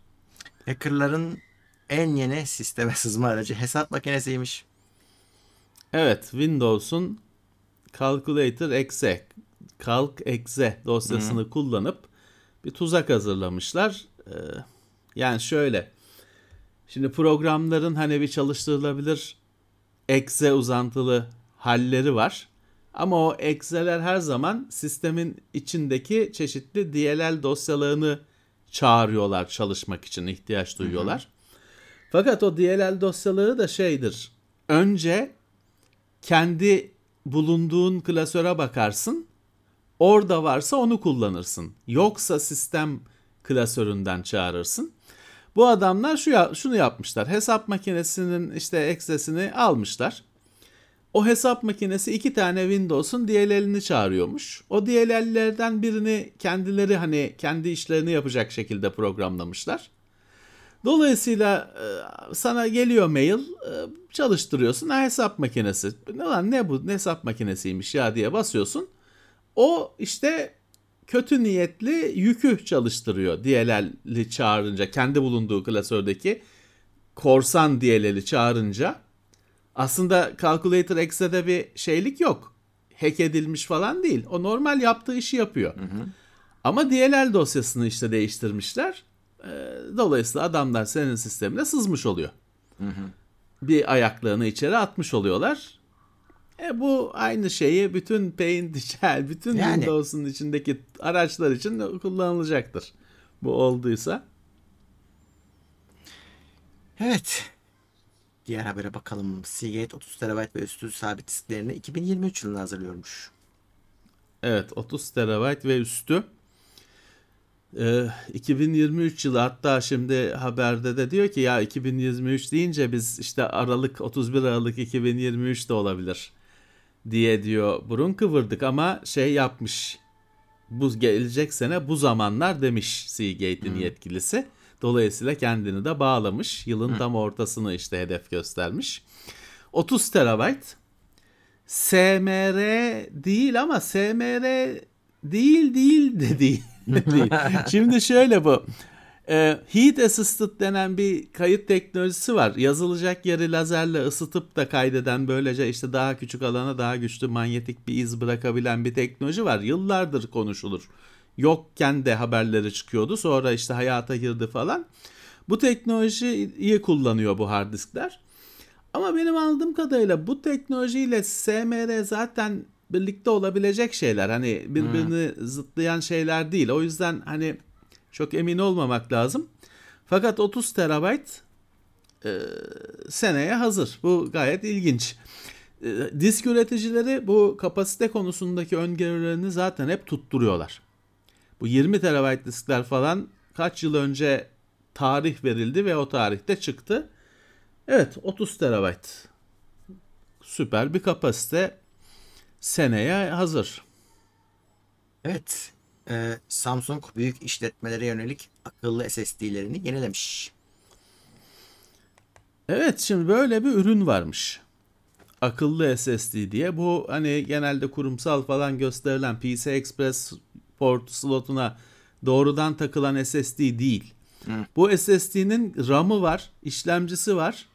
Hackerların en yeni sisteme [laughs] sızma aracı hesap makinesiymiş. Evet, Windows'un Calculator Exe, Calc Exe dosyasını kullanıp bir tuzak hazırlamışlar. Ee, yani şöyle, şimdi programların hani bir çalıştırılabilir exe uzantılı halleri var. Ama o exe'ler her zaman sistemin içindeki çeşitli DLL dosyalarını çağırıyorlar çalışmak için ihtiyaç duyuyorlar. Fakat o DLL dosyaları da şeydir. Önce kendi bulunduğun klasöre bakarsın. Orada varsa onu kullanırsın. Yoksa sistem klasöründen çağırırsın. Bu adamlar şu şunu yapmışlar. Hesap makinesinin işte eksesini almışlar. O hesap makinesi iki tane Windows'un DLL'ini çağırıyormuş. O DLL'lerden birini kendileri hani kendi işlerini yapacak şekilde programlamışlar. Dolayısıyla e, sana geliyor mail, e, çalıştırıyorsun. Ha, hesap makinesi. Lan ne bu ne hesap makinesiymiş ya diye basıyorsun. O işte kötü niyetli yükü çalıştırıyor DLL'i çağırınca kendi bulunduğu klasördeki korsan DLL'i çağırınca aslında Calculator X'de bir şeylik yok. Hack edilmiş falan değil. O normal yaptığı işi yapıyor. Hı hı. Ama DLL dosyasını işte değiştirmişler. Dolayısıyla adamlar senin sistemine sızmış oluyor. Hı hı. Bir ayaklığını içeri atmış oluyorlar. E bu aynı şeyi bütün Paint, Shell, [laughs] bütün yani. Windows'un içindeki araçlar için kullanılacaktır. Bu olduysa. Evet. Diğer habere bakalım. Seagate 30 TB ve üstü sabit disklerini 2023 yılında hazırlıyormuş. Evet 30 TB ve üstü. Ee, 2023 yılı hatta şimdi haberde de diyor ki ya 2023 deyince biz işte Aralık 31 Aralık 2023 de olabilir diye diyor burun kıvırdık ama şey yapmış bu gelecek sene bu zamanlar demiş Seagate'in hmm. yetkilisi. Dolayısıyla kendini de bağlamış. Yılın hmm. tam ortasını işte hedef göstermiş. 30 terabayt. SMR değil ama SMR değil değil [laughs] de değil. [laughs] Şimdi şöyle bu. E, heat Assisted denen bir kayıt teknolojisi var. Yazılacak yeri lazerle ısıtıp da kaydeden böylece işte daha küçük alana daha güçlü manyetik bir iz bırakabilen bir teknoloji var. Yıllardır konuşulur. Yokken de haberleri çıkıyordu. Sonra işte hayata girdi falan. Bu teknolojiyi kullanıyor bu hard diskler. Ama benim aldığım kadarıyla bu teknolojiyle SMR zaten birlikte olabilecek şeyler. Hani birbirini hmm. zıtlayan şeyler değil. O yüzden hani çok emin olmamak lazım. Fakat 30 terabayt e, seneye hazır. Bu gayet ilginç. E, disk üreticileri bu kapasite konusundaki öngörülerini zaten hep tutturuyorlar. Bu 20 terabayt diskler falan kaç yıl önce tarih verildi ve o tarihte çıktı. Evet 30 terabayt. Süper bir kapasite seneye hazır. Evet e, Samsung büyük işletmelere yönelik akıllı SSD'lerini yenilemiş. Evet şimdi böyle bir ürün varmış. Akıllı SSD diye. Bu hani genelde kurumsal falan gösterilen PC Express port slotuna doğrudan takılan SSD değil. Hı. Bu SSD'nin RAM'ı var, işlemcisi var,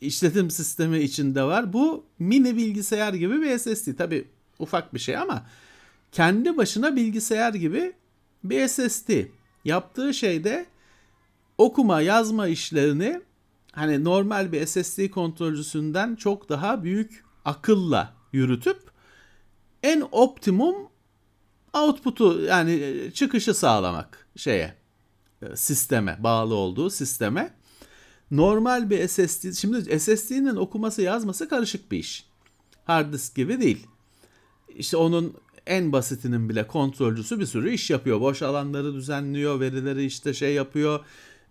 işletim sistemi içinde var. Bu mini bilgisayar gibi bir SSD. Tabi ufak bir şey ama kendi başına bilgisayar gibi bir SSD. Yaptığı şey de okuma yazma işlerini hani normal bir SSD kontrolcüsünden çok daha büyük akılla yürütüp en optimum output'u yani çıkışı sağlamak şeye sisteme bağlı olduğu sisteme normal bir SSD şimdi SSD'nin okuması yazması karışık bir iş. Hard disk gibi değil. İşte onun en basitinin bile kontrolcüsü bir sürü iş yapıyor. Boş alanları düzenliyor, verileri işte şey yapıyor.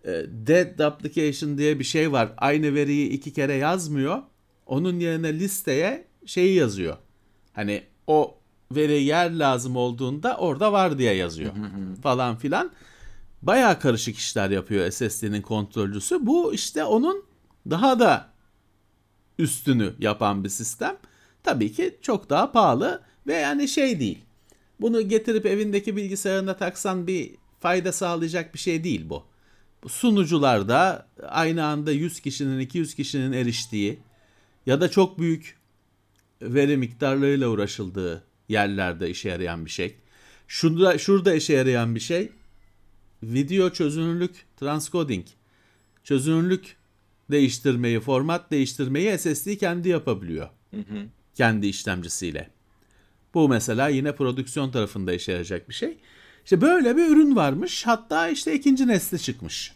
E, dead application diye bir şey var. Aynı veriyi iki kere yazmıyor. Onun yerine listeye şeyi yazıyor. Hani o veri yer lazım olduğunda orada var diye yazıyor falan filan. Baya karışık işler yapıyor SSD'nin kontrolcüsü. Bu işte onun daha da üstünü yapan bir sistem. Tabii ki çok daha pahalı ve yani şey değil. Bunu getirip evindeki bilgisayarına taksan bir fayda sağlayacak bir şey değil bu. bu sunucularda aynı anda 100 kişinin 200 kişinin eriştiği ya da çok büyük veri miktarlarıyla uğraşıldığı yerlerde işe yarayan bir şey. Şurada, şurada işe yarayan bir şey video çözünürlük transcoding. Çözünürlük değiştirmeyi, format değiştirmeyi SSD kendi yapabiliyor. Hı hı. Kendi işlemcisiyle. Bu mesela yine prodüksiyon tarafında işe yarayacak bir şey. İşte böyle bir ürün varmış. Hatta işte ikinci nesli çıkmış.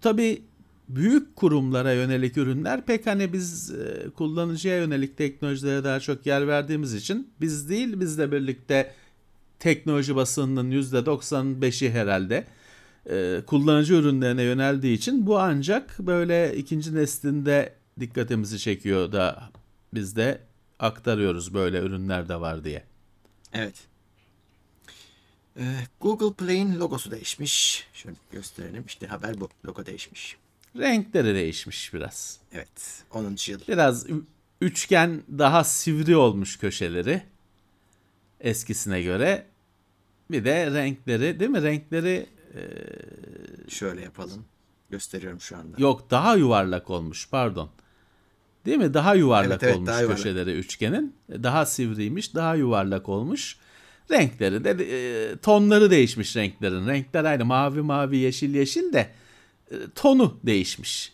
Tabii büyük kurumlara yönelik ürünler pek hani biz e, kullanıcıya yönelik teknolojilere daha çok yer verdiğimiz için biz değil bizle birlikte teknoloji basınının %95'i herhalde e, kullanıcı ürünlerine yöneldiği için bu ancak böyle ikinci neslinde dikkatimizi çekiyor da biz de aktarıyoruz böyle ürünler de var diye. Evet. Ee, Google Play'in logosu değişmiş. Şöyle gösterelim. İşte haber bu. Logo değişmiş. Renkleri değişmiş biraz. Evet. 10. yıl. Biraz üçgen daha sivri olmuş köşeleri eskisine göre. Bir de renkleri değil mi? Renkleri Şöyle yapalım. Gösteriyorum şu anda. yok daha yuvarlak olmuş pardon. Değil mi? Daha yuvarlak Evet, evet, olmuş daha yuvarlak. köşeleri üçgenin. Daha sivriymiş, daha yuvarlak olmuş. Renkleri de e, tonları değişmiş renklerin. Renkler aynı mavi mavi yeşil yeşil de e, tonu değişmiş.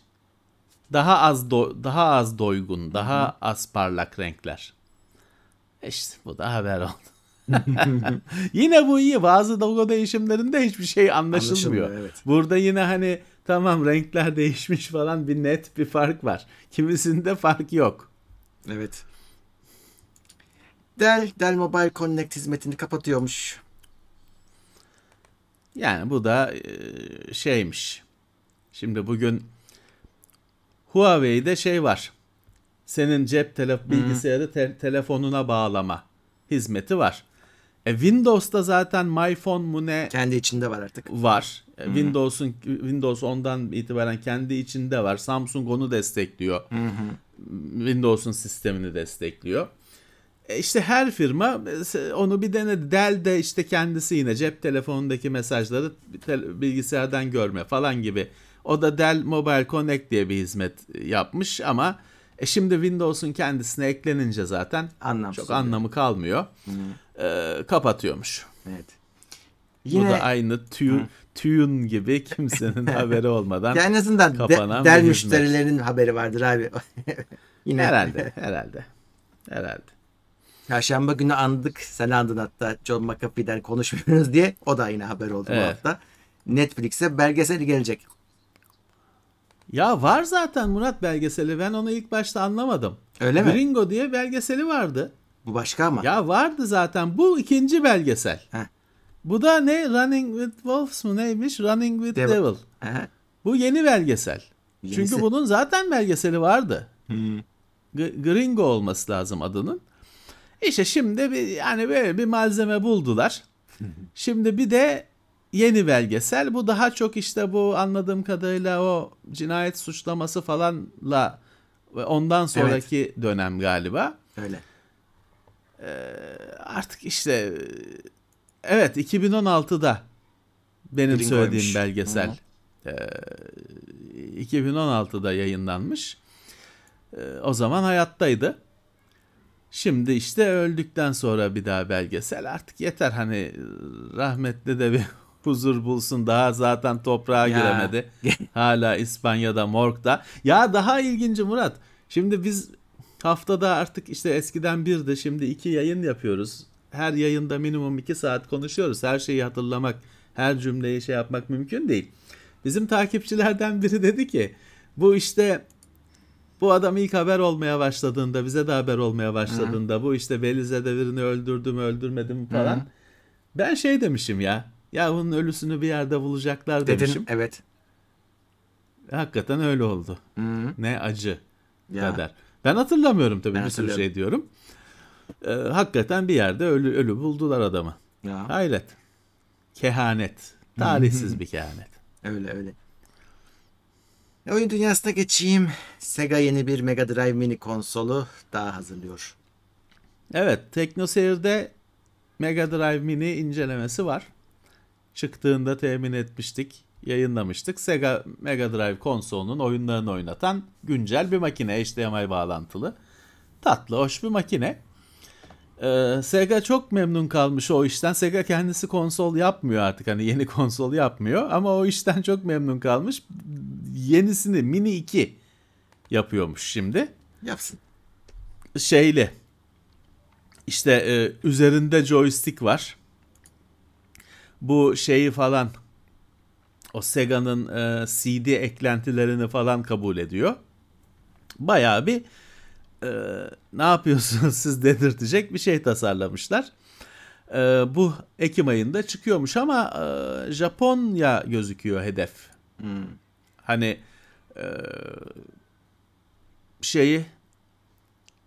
Daha az do- daha az doygun, daha az parlak renkler. İşte bu da haber oldu. [laughs] yine bu iyi. Bazı logo değişimlerinde hiçbir şey anlaşılmıyor. Anlaşılmıyor, evet. Burada yine hani tamam renkler değişmiş falan bir net bir fark var. Kimisinde fark yok. Evet. Dell, Dell Mobile Connect hizmetini kapatıyormuş. Yani bu da e, şeymiş. Şimdi bugün Huawei'de şey var. Senin cep tele bilgisayarı te- telefonuna bağlama hizmeti var. E, Windows'ta zaten MyPhone mu ne Kendi içinde var artık. var. E, Windows'un Windows ondan itibaren kendi içinde var. Samsung onu destekliyor. Windows'un sistemini destekliyor. E işte her firma e, onu bir denedi. Dell de işte kendisi yine cep telefonundaki mesajları bilgisayardan görme falan gibi. O da Dell Mobile Connect diye bir hizmet yapmış ama e şimdi Windows'un kendisine eklenince zaten Anlamsız çok anlamı kalmıyor. E, kapatıyormuş. Evet. Bu da aynı tune, tune gibi kimsenin [laughs] haberi olmadan Ya en azından de, kapanan Dell bir hizmet. müşterilerinin haberi vardır abi. [laughs] Yine herhalde, [laughs] herhalde. Herhalde. Perşembe günü andık. Sen andın hatta John McAfee'den konuşmuyoruz diye. O da yine haber oldu bu Evet. hafta. Netflix'e belgeseli gelecek. Ya var zaten Murat belgeseli. Ben onu ilk başta anlamadım. Öyle mi? Gringo diye belgeseli vardı. Bu başka ama. Ya vardı zaten. Bu ikinci belgesel. Heh. Bu da ne? Running with Wolves mu neymiş? Running with Devil. Devil. Aha. Bu yeni belgesel. Yenisi. Çünkü bunun zaten belgeseli vardı. G- Gringo olması lazım adının. İşte şimdi bir yani böyle bir malzeme buldular. şimdi bir de yeni belgesel. Bu daha çok işte bu anladığım kadarıyla o cinayet suçlaması falanla ondan sonraki dönem galiba. Öyle. Artık işte evet 2016'da benim Gringo'ymuş. söylediğim belgesel. Ee, 2016'da yayınlanmış. Ee, o zaman hayattaydı. Şimdi işte öldükten sonra bir daha belgesel artık yeter hani rahmetli de bir [laughs] huzur bulsun daha zaten toprağa Ya. giremedi. Hala İspanya'da morgda. Ya daha ilginci Murat. Şimdi biz haftada artık işte eskiden birdi şimdi iki yayın yapıyoruz. Her yayında minimum iki saat konuşuyoruz. Her şeyi hatırlamak, her cümleyi şey yapmak mümkün değil. Bizim takipçilerden biri dedi ki bu işte bu adam ilk haber olmaya başladığında bize de haber olmaya başladığında bu işte Belize'de birini öldürdü mü öldürmedi mi falan. Ben şey demişim ya. Ya bunun ölüsünü bir yerde bulacaklar Dedin demişim. evet. Hakikaten öyle oldu. Hı. Ne acı Ya. kadar. Ben hatırlamıyorum tabii Ben bir sürü şey diyorum. Ee, hakikaten bir yerde ölü ölü buldular adamı. Ya. Hayret. Kehanet. Talihsiz bir kehanet. [laughs] Öyle öyle. E, Oyun dünyasına geçeyim. Sega yeni bir Mega Drive mini konsolu daha hazırlıyor. Evet, TeknoSeyir'de Mega Drive Mini incelemesi var. Çıktığında temin etmiştik, yayınlamıştık. Sega Mega Drive konsolunun oyunlarını oynatan güncel bir makine, HDMI bağlantılı. Tatlı, hoş bir makine. Ee, Sega çok memnun kalmış o işten. Sega kendisi konsol yapmıyor artık. Hani yeni [laughs] konsol yapmıyor ama o işten çok memnun kalmış. Yenisini Mini 2 yapıyormuş şimdi Yapsın. şeyli işte e, üzerinde joystick var. Bu şeyi falan o Sega'nın e, CD eklentilerini falan kabul ediyor. Bayağı bir e, ne yapıyorsunuz siz dedirtecek bir şey tasarlamışlar. e, bu Ekim ayında çıkıyormuş ama e, Japonya gözüküyor hedef. Hani e, şeyi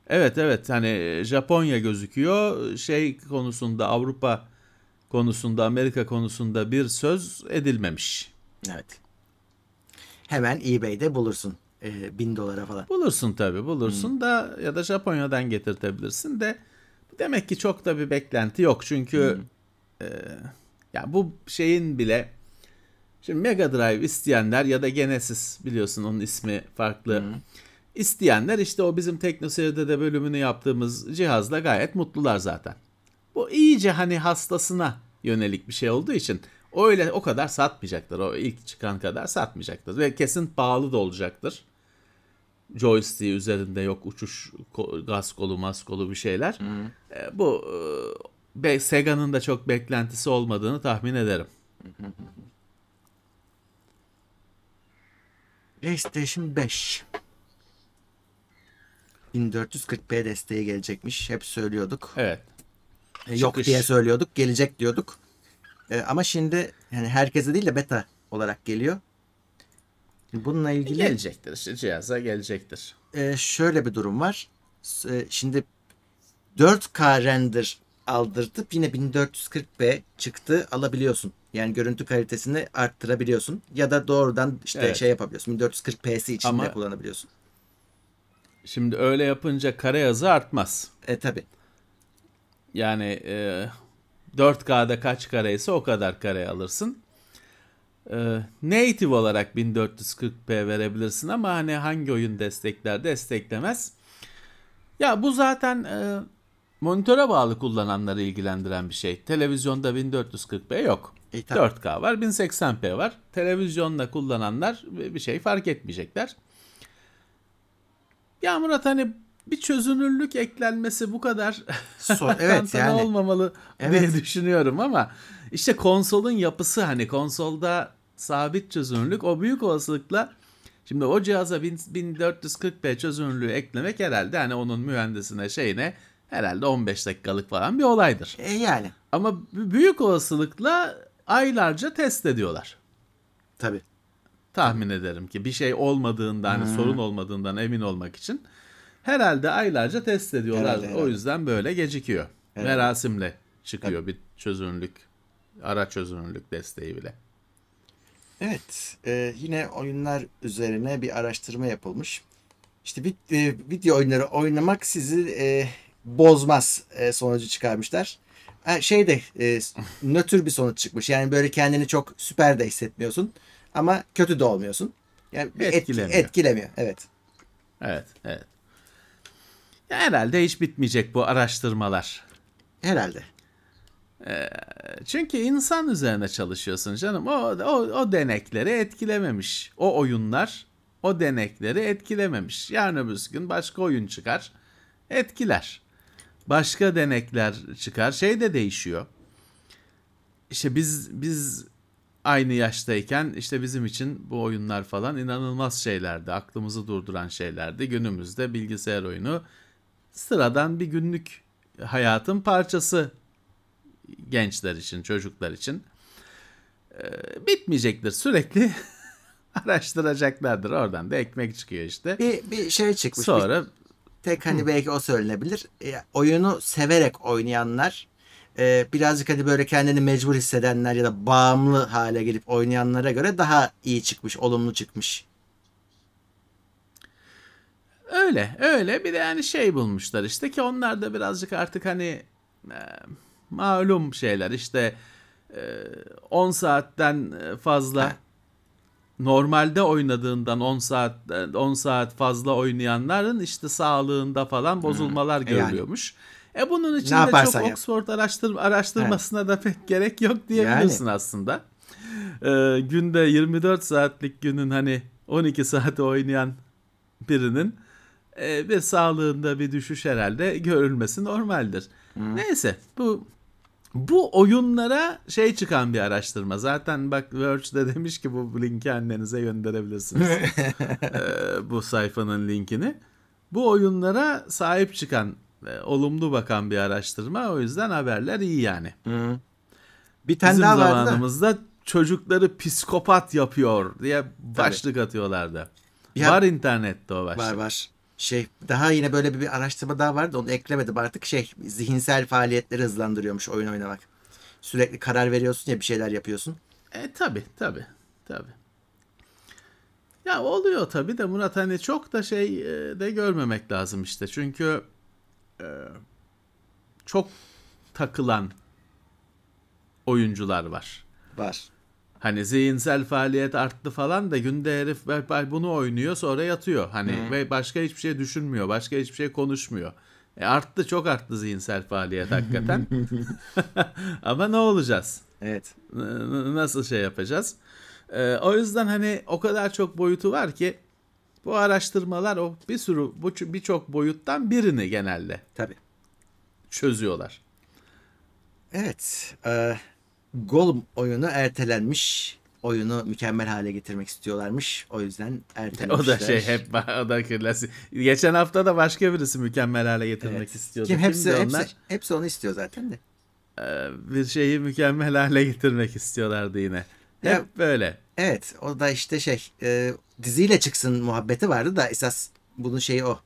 evet evet hani Japonya gözüküyor şey konusunda Avrupa konusunda Amerika konusunda bir söz edilmemiş. Evet. Hemen eBay'de bulursun. E, bin dolara falan. Bulursun tabi bulursun da ya da Japonya'dan getirtebilirsin de demek ki çok da bir beklenti yok çünkü e, ya bu şeyin bile şimdi Mega Drive isteyenler ya da Genesis biliyorsun onun ismi farklı isteyenler işte o bizim TeknoSeyir'de de bölümünü yaptığımız cihazla gayet mutlular zaten. Bu iyice hani hastasına yönelik bir şey olduğu için öyle o kadar satmayacaklar. O ilk çıkan kadar satmayacaktır ve kesin pahalı da olacaktır joystick üzerinde yok uçuş gaz kolu mas kolu bir şeyler. E, bu e, be- Sega'nın da çok beklentisi olmadığını tahmin ederim. [laughs] PlayStation 5. 1440p desteği gelecekmiş. Hep söylüyorduk. Evet. E, Yok Çıkış. diye söylüyorduk. Gelecek diyorduk. E, ama şimdi yani herkese değil de beta olarak geliyor. Bununla ilgili Gelecektir işte cihaza gelecektir. e, şöyle bir durum var. E, şimdi 4K render aldırtıp yine 1440p çıktı alabiliyorsun. Yani görüntü kalitesini arttırabiliyorsun. Ya da doğrudan işte Evet. şey yapabiliyorsun. 1440p'si içinde Ama- kullanabiliyorsun. Şimdi öyle yapınca kare hızı artmaz. E tabi. Yani e, 4K'da kaç kareyse o kadar kare alırsın. E, native olarak 1440p verebilirsin ama hani hangi oyun destekler desteklemez. Ya bu zaten e, monitöre bağlı kullananları ilgilendiren bir şey. Televizyonda 1440p yok. E, tabii. 4K var 1080p var. Televizyonda kullananlar bir şey fark etmeyecekler. Ya Murat hani bir çözünürlük eklenmesi bu kadar So- evet, [laughs] yani. olmamalı Evet. diye düşünüyorum ama işte konsolun yapısı hani konsolda sabit çözünürlük o büyük olasılıkla şimdi o cihaza 1000 1440p çözünürlüğü eklemek herhalde hani onun mühendisine şeyine herhalde 15 dakikalık falan bir olaydır. E yani. Ama büyük olasılıkla aylarca test ediyorlar. Tabi. Tahmin ederim ki bir şey olmadığından, hani sorun olmadığından emin olmak için herhalde aylarca test ediyorlar. Herhalde, O herhalde. yüzden böyle gecikiyor. Herhalde. Merasimle çıkıyor bir çözünürlük, ara çözünürlük desteği bile. Evet. e, yine oyunlar üzerine bir araştırma yapılmış. İşte vid- e, video oyunları oynamak sizi e, bozmaz e, sonucu çıkarmışlar. Ha, şey de e, nötr bir sonuç çıkmış. Yani böyle kendini çok süper de hissetmiyorsun. Ama kötü de olmuyorsun. Yani Etkilemiyor. etkilemiyor. Evet. Evet, evet. Herhalde hiç bitmeyecek bu araştırmalar. Herhalde. Çünkü insan üzerine çalışıyorsun canım. O, o, o denekleri etkilememiş. O oyunlar o denekleri etkilememiş. Yarın öbür gün başka oyun çıkar. Etkiler. Başka denekler çıkar. Şey de değişiyor. İşte biz biz aynı yaştayken işte bizim için bu oyunlar falan inanılmaz şeylerdi. Aklımızı durduran şeylerdi. Günümüzde bilgisayar oyunu sıradan bir günlük hayatın parçası gençler için, çocuklar için Ee, bitmeyecektir. Sürekli [laughs] araştıracaklardır. Oradan da ekmek çıkıyor işte. Bir, bir şey çıkmış. Bir Sonra Tek hani belki o söylenebilir. E, oyunu severek oynayanlar e, birazcık hadi böyle kendini mecbur hissedenler ya da bağımlı hale gelip oynayanlara göre daha iyi çıkmış, olumlu çıkmış. Öyle, öyle bir de yani şey bulmuşlar işte ki onlar da birazcık artık hani e, malum şeyler işte e, 10 saatten fazla Ha. normalde oynadığından 10 saat 10 saat fazla oynayanların işte sağlığında falan bozulmalar E yani. görülüyormuş. E bunun için de çok yap. Oxford araştır, araştırmasına da pek gerek yok diyebiliyorsun aslında. Ee, günde 24 saatlik günün hani 12 saat oynayan birinin e, bir sağlığında bir düşüş herhalde görülmesi normaldir. Neyse bu bu oyunlara şey çıkan bir araştırma. Zaten bak Verge de demiş ki bu linki annenize gönderebilirsiniz. [laughs] Ee, bu sayfanın linkini. Bu oyunlara sahip çıkan e, olumlu bakan bir araştırma. O yüzden haberler iyi yani. Bir tane Bizim daha vardı da. zamanımızda çocukları psikopat yapıyor diye başlık atıyorlardı. Ya- Var internette o başlık. Var var. Şey daha yine böyle bir, araştırma daha vardı onu eklemedim artık şey zihinsel faaliyetleri hızlandırıyormuş oyun oynamak. Sürekli karar veriyorsun ya bir şeyler yapıyorsun. E tabi tabi tabi. Ya oluyor tabi de Murat hani çok da şey e, de görmemek lazım işte. Çünkü e, çok takılan oyuncular var. Var. Hani zihinsel faaliyet arttı falan da günde herif bunu oynuyor sonra yatıyor. Hani ve başka hiçbir şey düşünmüyor. Başka hiçbir şey konuşmuyor. E arttı çok arttı zihinsel faaliyet hakikaten. [laughs] [laughs] Ama ne olacağız? Evet. N- nasıl şey yapacağız? Ee, o yüzden hani o kadar çok boyutu var ki bu araştırmalar o bir sürü birçok boyuttan birini genelde Tabii. çözüyorlar. Evet. E, Gollum oyunu ertelenmiş. Oyunu mükemmel hale getirmek istiyorlarmış. O yüzden ertelemişler. O da şey hep o da klasik. Geçen hafta da başka birisi mükemmel hale getirmek Evet. istiyordu. Kim hepsi, Kimdi hepsi, onlar? hepsi onu istiyor zaten de. Ee, bir şeyi mükemmel hale getirmek istiyorlardı yine. Hep Ya- böyle. Evet o da işte şey e, diziyle çıksın muhabbeti vardı da esas bunun şeyi o.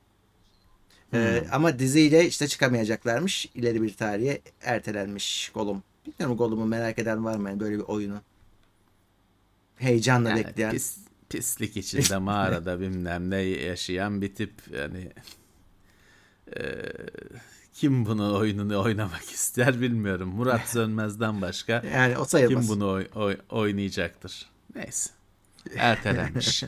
E, ama diziyle işte çıkamayacaklarmış. İleri bir tarihe ertelenmiş Gollum. Bilmiyorum Gollum'u merak eden var mı yani böyle bir oyunu? Heyecanla Yani bekleyen. pis, pislik içinde [laughs] mağarada bilmem ne yaşayan bir tip yani e, kim bunu oyununu oynamak [laughs] ister bilmiyorum. Murat [laughs] Sönmez'den başka Yani o sayılmaz. kim bunu oy- oy- oynayacaktır? Neyse. Ertelenmiş.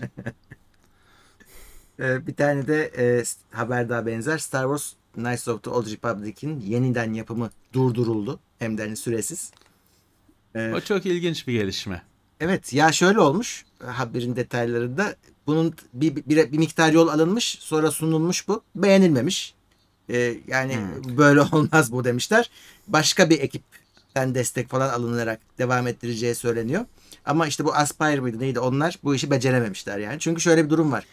E, bir tane de e, haber daha benzer. Star Wars Knights of the Old Republic'in yeniden yapımı durduruldu. Hem de hani süresiz. E, o çok ilginç bir gelişme. Evet ya şöyle olmuş haberin detaylarında bunun bir, bir, bir miktar yol alınmış sonra sunulmuş bu beğenilmemiş. Ee, yani böyle [laughs] olmaz bu demişler. Başka bir ekipten destek falan alınarak devam ettireceği söyleniyor. Ama işte bu Aspire mıydı neydi onlar bu işi becerememişler yani. Çünkü şöyle bir durum var.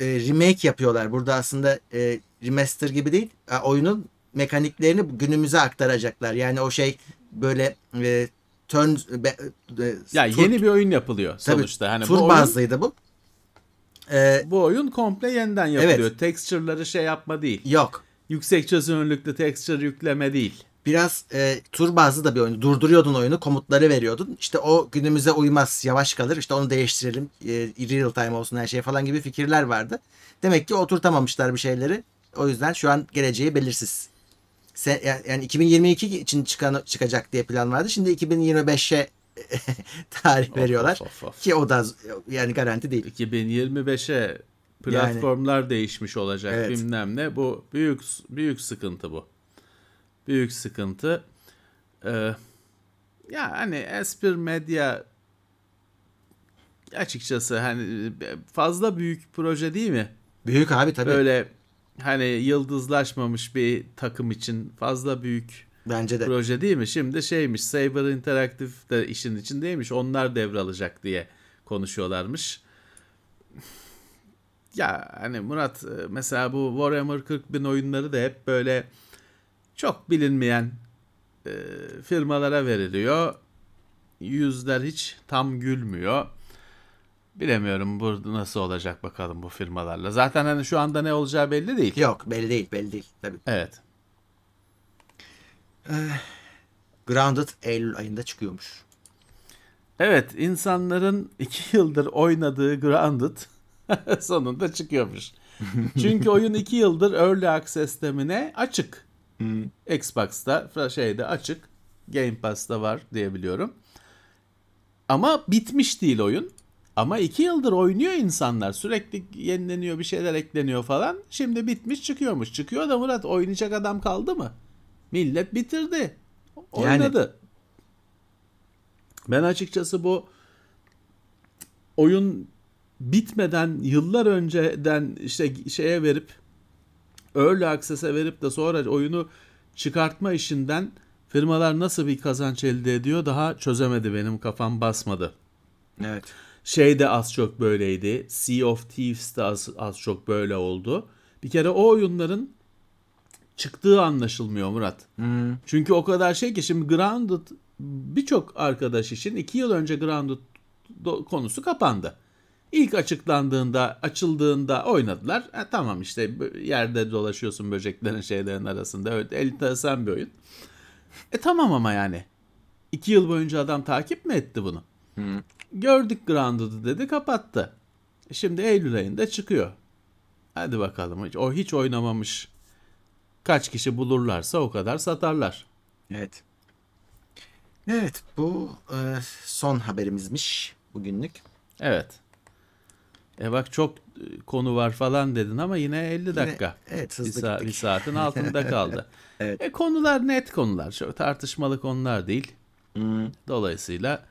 Ee, remake yapıyorlar. Burada aslında e, remaster gibi değil. Oyunun mekaniklerini günümüze aktaracaklar. Yani o şey böyle e, turn be- e, Ya tur- yeni bir oyun yapılıyor Tabii, sonuçta. Hani tur bu bazlıydı bu. Ee, bu oyun komple yeniden yapılıyor. Evet. Texture'ları şey yapma değil. yok. Yüksek çözünürlüklü texture yükleme değil. Biraz e, tur bazlı da bir oyun. Durduruyordun oyunu, komutları veriyordun. İşte o günümüze uymaz, yavaş kalır. İşte onu değiştirelim. E, real time olsun her şey falan gibi fikirler vardı. Demek ki oturtamamışlar bir şeyleri. O yüzden şu an geleceği belirsiz. Sen, yani, yani 2022 için çıkan, çıkacak diye plan vardı. Şimdi 2025'e [laughs] tarih veriyorlar. of, of, of. Ki o da yani garanti değil. 2025'e platformlar değişmiş olacak Evet. bilmem ne. Bu büyük büyük sıkıntı bu. Büyük sıkıntı. Ee, ya hani Esper Medya açıkçası hani fazla büyük proje değil mi? Büyük abi tabii. Böyle hani yıldızlaşmamış bir takım için fazla büyük Bence de. proje değil mi? Şimdi şeymiş Saber Interactive de işin içindeymiş. Onlar devralacak diye konuşuyorlarmış. Ya hani Murat e, mesela bu Warhammer 40 bin oyunları da hep böyle çok bilinmeyen e, firmalara veriliyor. Yüzler hiç tam gülmüyor. Bilemiyorum burada nasıl olacak bakalım bu firmalarla. Zaten hani şu anda ne olacağı belli değil. Yok belli değil belli değil tabii. Evet. Grounded Eylül ayında çıkıyormuş. Evet, insanların iki yıldır oynadığı Grounded [laughs] sonunda çıkıyormuş. [laughs] Çünkü oyun iki yıldır Early Access sistemine açık. Xbox'ta, şeyde açık. Game Pass'ta var diye biliyorum. Ama bitmiş değil oyun. Ama iki yıldır oynuyor insanlar. Sürekli yenileniyor, bir şeyler ekleniyor falan. Şimdi bitmiş çıkıyormuş. Çıkıyor da Murat oynayacak adam kaldı mı? Millet bitirdi. Oynadı. Ben açıkçası bu oyun bitmeden yıllar önceden işte şeye verip Early Access'e verip de sonra oyunu çıkartma işinden firmalar nasıl bir kazanç elde ediyor daha çözemedi benim kafam basmadı. Evet. Şey de az çok böyleydi. Sea of Thieves de az, az çok böyle oldu. Bir kere o oyunların çıktığı anlaşılmıyor Murat. Hmm. Çünkü o kadar şey ki şimdi Grounded birçok arkadaş için 2 yıl önce Grounded konusu kapandı. İlk açıklandığında, açıldığında oynadılar. E, tamam işte yerde dolaşıyorsun böceklerin şeylerin arasında. Öyle enteresan bir oyun. E tamam ama yani. 2 yıl boyunca adam takip mi etti bunu? Gördük Grounded'ı dedi kapattı. Şimdi Eylül ayında çıkıyor. Hadi bakalım. O hiç oynamamış kaç kişi bulurlarsa o kadar satarlar. Evet. Evet bu e, son haberimizmiş bugünlük. Evet. E bak çok e, konu var falan dedin ama yine 50 dakika. evet, bir, hızlı sa- gittik. bir saatin altında [laughs] kaldı. Evet. E konular net konular. Çok tartışmalı konular değil. Hmm. Dolayısıyla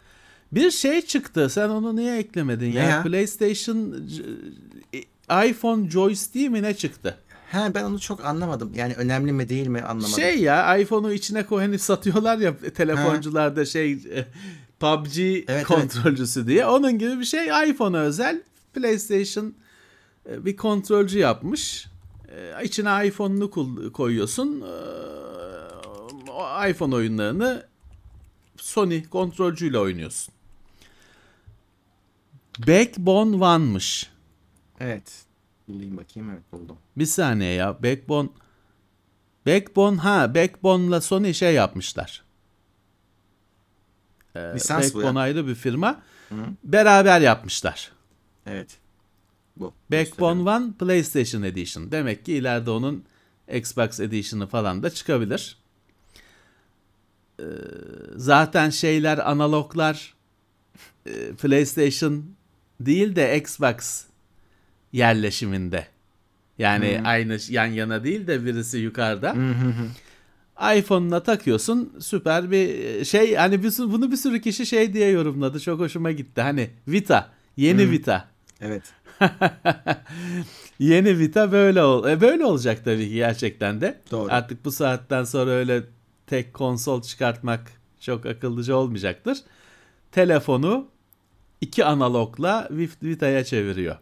bir şey çıktı. Sen onu niye eklemedin Ne ya? ya? PlayStation e, iPhone joystick mi ne çıktı? Ha ben onu çok anlamadım. Yani önemli mi değil mi anlamadım. Şey ya iPhone'u içine koy hani satıyorlar ya telefoncularda şey e, PUBG evet. kontrolcüsü diye. Onun gibi bir şey iPhone'a özel PlayStation e, bir kontrolcü yapmış. İçine iPhone'unu koyuyorsun. İPhone oyunlarını Sony kontrolcüyle oynuyorsun. Backbone One'mış. Evet. Bulayım bakayım evet buldum. Bir saniye ya. Backbone Backbone ha Backbone'la Sony şey yapmışlar. Ee, Lisans Backbone ayrı bir firma. Beraber yapmışlar. Evet. Bu. Backbone One PlayStation Edition. Demek ki ileride onun Xbox Edition'ı falan da çıkabilir. Ee, zaten şeyler analoglar e, PlayStation değil de Xbox yerleşiminde. Yani aynı yan yana değil de birisi yukarıda. iPhone'una takıyorsun süper bir şey hani bir, bunu bir sürü kişi şey diye yorumladı çok hoşuma gitti hani Vita yeni Vita Evet. [laughs] Yeni Vita böyle ol. E böyle olacak tabii ki gerçekten de. Doğru. Artık bu saatten sonra öyle tek konsol çıkartmak çok akıllıca olmayacaktır. Telefonu iki analogla Vit- Vita'ya çeviriyor.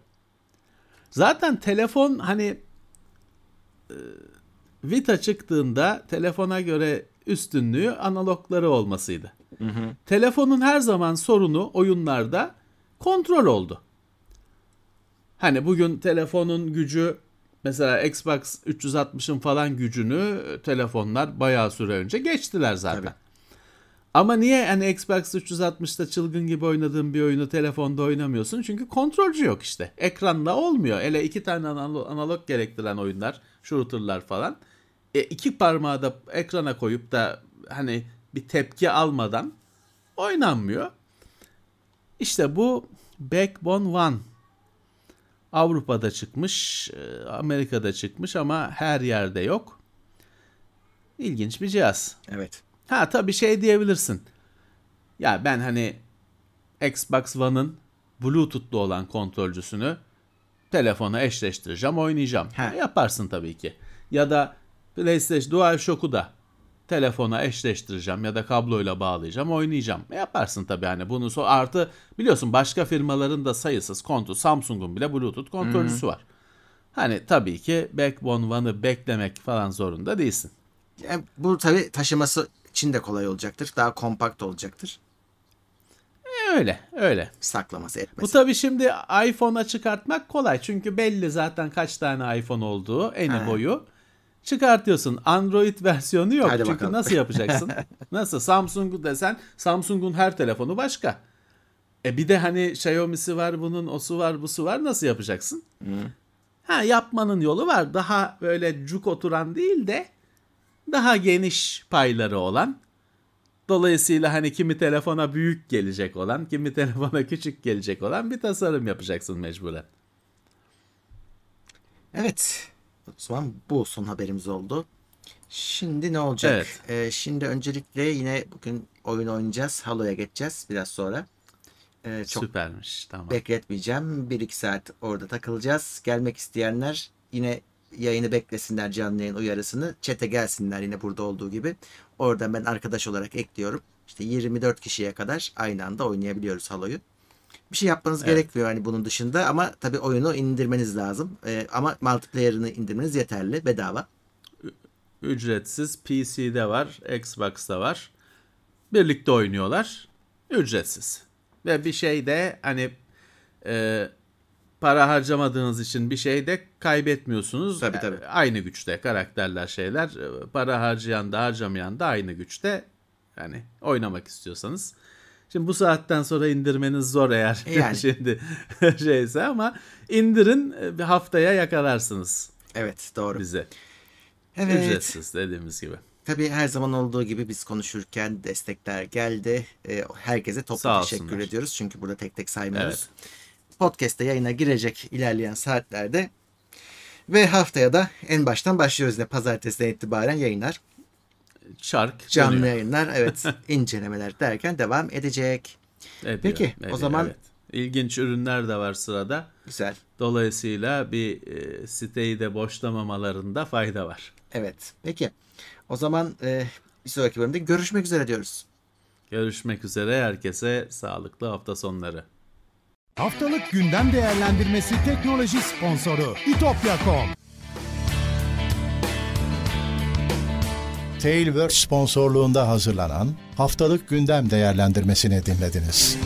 Zaten telefon hani e, Vita çıktığında telefona göre üstünlüğü analogları olmasıydı. Telefonun her zaman sorunu oyunlarda kontrol oldu. Hani bugün telefonun gücü mesela Xbox 360'ın falan gücünü telefonlar bayağı süre önce geçtiler zaten. Tabii. Ama niye hani Xbox 360'ta çılgın gibi oynadığın bir oyunu telefonda oynamıyorsun? Çünkü kontrolcü yok işte. Ekranla olmuyor. Hele iki tane analo- analog gerektiren oyunlar, shooter'lar falan. E, iki parmağı da ekrana koyup da hani bir tepki almadan oynanmıyor. İşte bu Backbone One. Avrupa'da çıkmış, e, Amerika'da çıkmış ama her yerde yok. İlginç bir cihaz. Evet. Ha tabii şey diyebilirsin. Ya ben hani Xbox One'ın Bluetooth'lu olan kontrolcüsünü telefona eşleştireceğim, oynayacağım. Ha. Yaparsın tabii ki. Ya da PlayStation DualShock'u da telefona eşleştireceğim ya da kabloyla bağlayacağım, oynayacağım. Yaparsın tabii hani bunu so artı biliyorsun başka firmaların da sayısız kontrol Samsung'un bile Bluetooth kontrolcüsü var. Hani tabii ki Backbone One'ı beklemek falan zorunda değilsin. Yani bu tabii taşıması için de kolay olacaktır. Daha kompakt olacaktır. E, öyle, öyle. Saklaması Bu etmesi. tabii şimdi iPhone'a çıkartmak kolay. Çünkü belli zaten kaç tane iPhone olduğu, eni boyu. Çıkartıyorsun. Android [laughs] versiyonu yok. Hadi Çünkü bakalım. nasıl yapacaksın? [laughs] nasıl? Samsung desen Samsung'un her telefonu başka. E bir de hani Xiaomi'si var, bunun osu var, busu var. Nasıl yapacaksın? Ha yapmanın yolu var. Daha böyle cuk oturan değil de daha geniş payları olan. Dolayısıyla hani kimi telefona büyük gelecek olan, kimi telefona [laughs] küçük gelecek olan bir tasarım yapacaksın mecburen. Evet. O zaman bu son haberimiz oldu. Şimdi ne olacak? Evet. Ee, şimdi öncelikle yine bugün oyun oynayacağız. Halo'ya geçeceğiz biraz sonra. Ee, çok Süpermiş. Tamam. bekletmeyeceğim. 1-2 saat orada takılacağız. Gelmek isteyenler yine yayını beklesinler canlı yayın uyarısını. Çete gelsinler yine burada olduğu gibi. Oradan ben arkadaş olarak ekliyorum. İşte 24 kişiye kadar aynı anda oynayabiliyoruz Halo'yu. Bir şey yapmanız Evet. gerekmiyor hani bunun dışında ama tabii oyunu indirmeniz lazım. Ee, ama multiplayer'ını indirmeniz yeterli bedava. ücretsiz. PC'de var, Xbox'ta var. Birlikte oynuyorlar. Ücretsiz. Ve bir şey de hani e, para harcamadığınız için bir şey de kaybetmiyorsunuz. Tabii, tabii. E, Aynı güçte karakterler şeyler. E, Para harcayan da harcamayan da aynı güçte. Yani oynamak istiyorsanız. Şimdi bu saatten sonra indirmeniz zor eğer Yani. [laughs] şimdi [laughs] şeyse ama indirin e, bir haftaya yakalarsınız Evet doğru. bize. Evet. Ücretsiz dediğimiz gibi. Tabii her zaman olduğu gibi biz konuşurken destekler geldi. Herkese toplu Sağ teşekkür olsunlar. ediyoruz. Çünkü burada tek tek saymıyoruz. Podcast'te yayına girecek ilerleyen saatlerde. Ve haftaya da en baştan başlıyoruz yine pazartesiden itibaren yayınlar. Çark Canlı dönüyor. yayınlar evet [laughs] incelemeler derken devam edecek. Ediyor, Peki, o ediyor, zaman- evet. ilginç ürünler de var sırada. Güzel. Dolayısıyla bir e, siteyi de boşlamamalarında fayda var. Evet. Peki. O zaman e, bir sonraki bölümde görüşmek üzere diyoruz. Görüşmek üzere herkese sağlıklı hafta sonları. Haftalık gündem değerlendirmesi teknoloji sponsoru itopya.com. Tailwords sponsorluğunda hazırlanan haftalık gündem değerlendirmesini dinlediniz.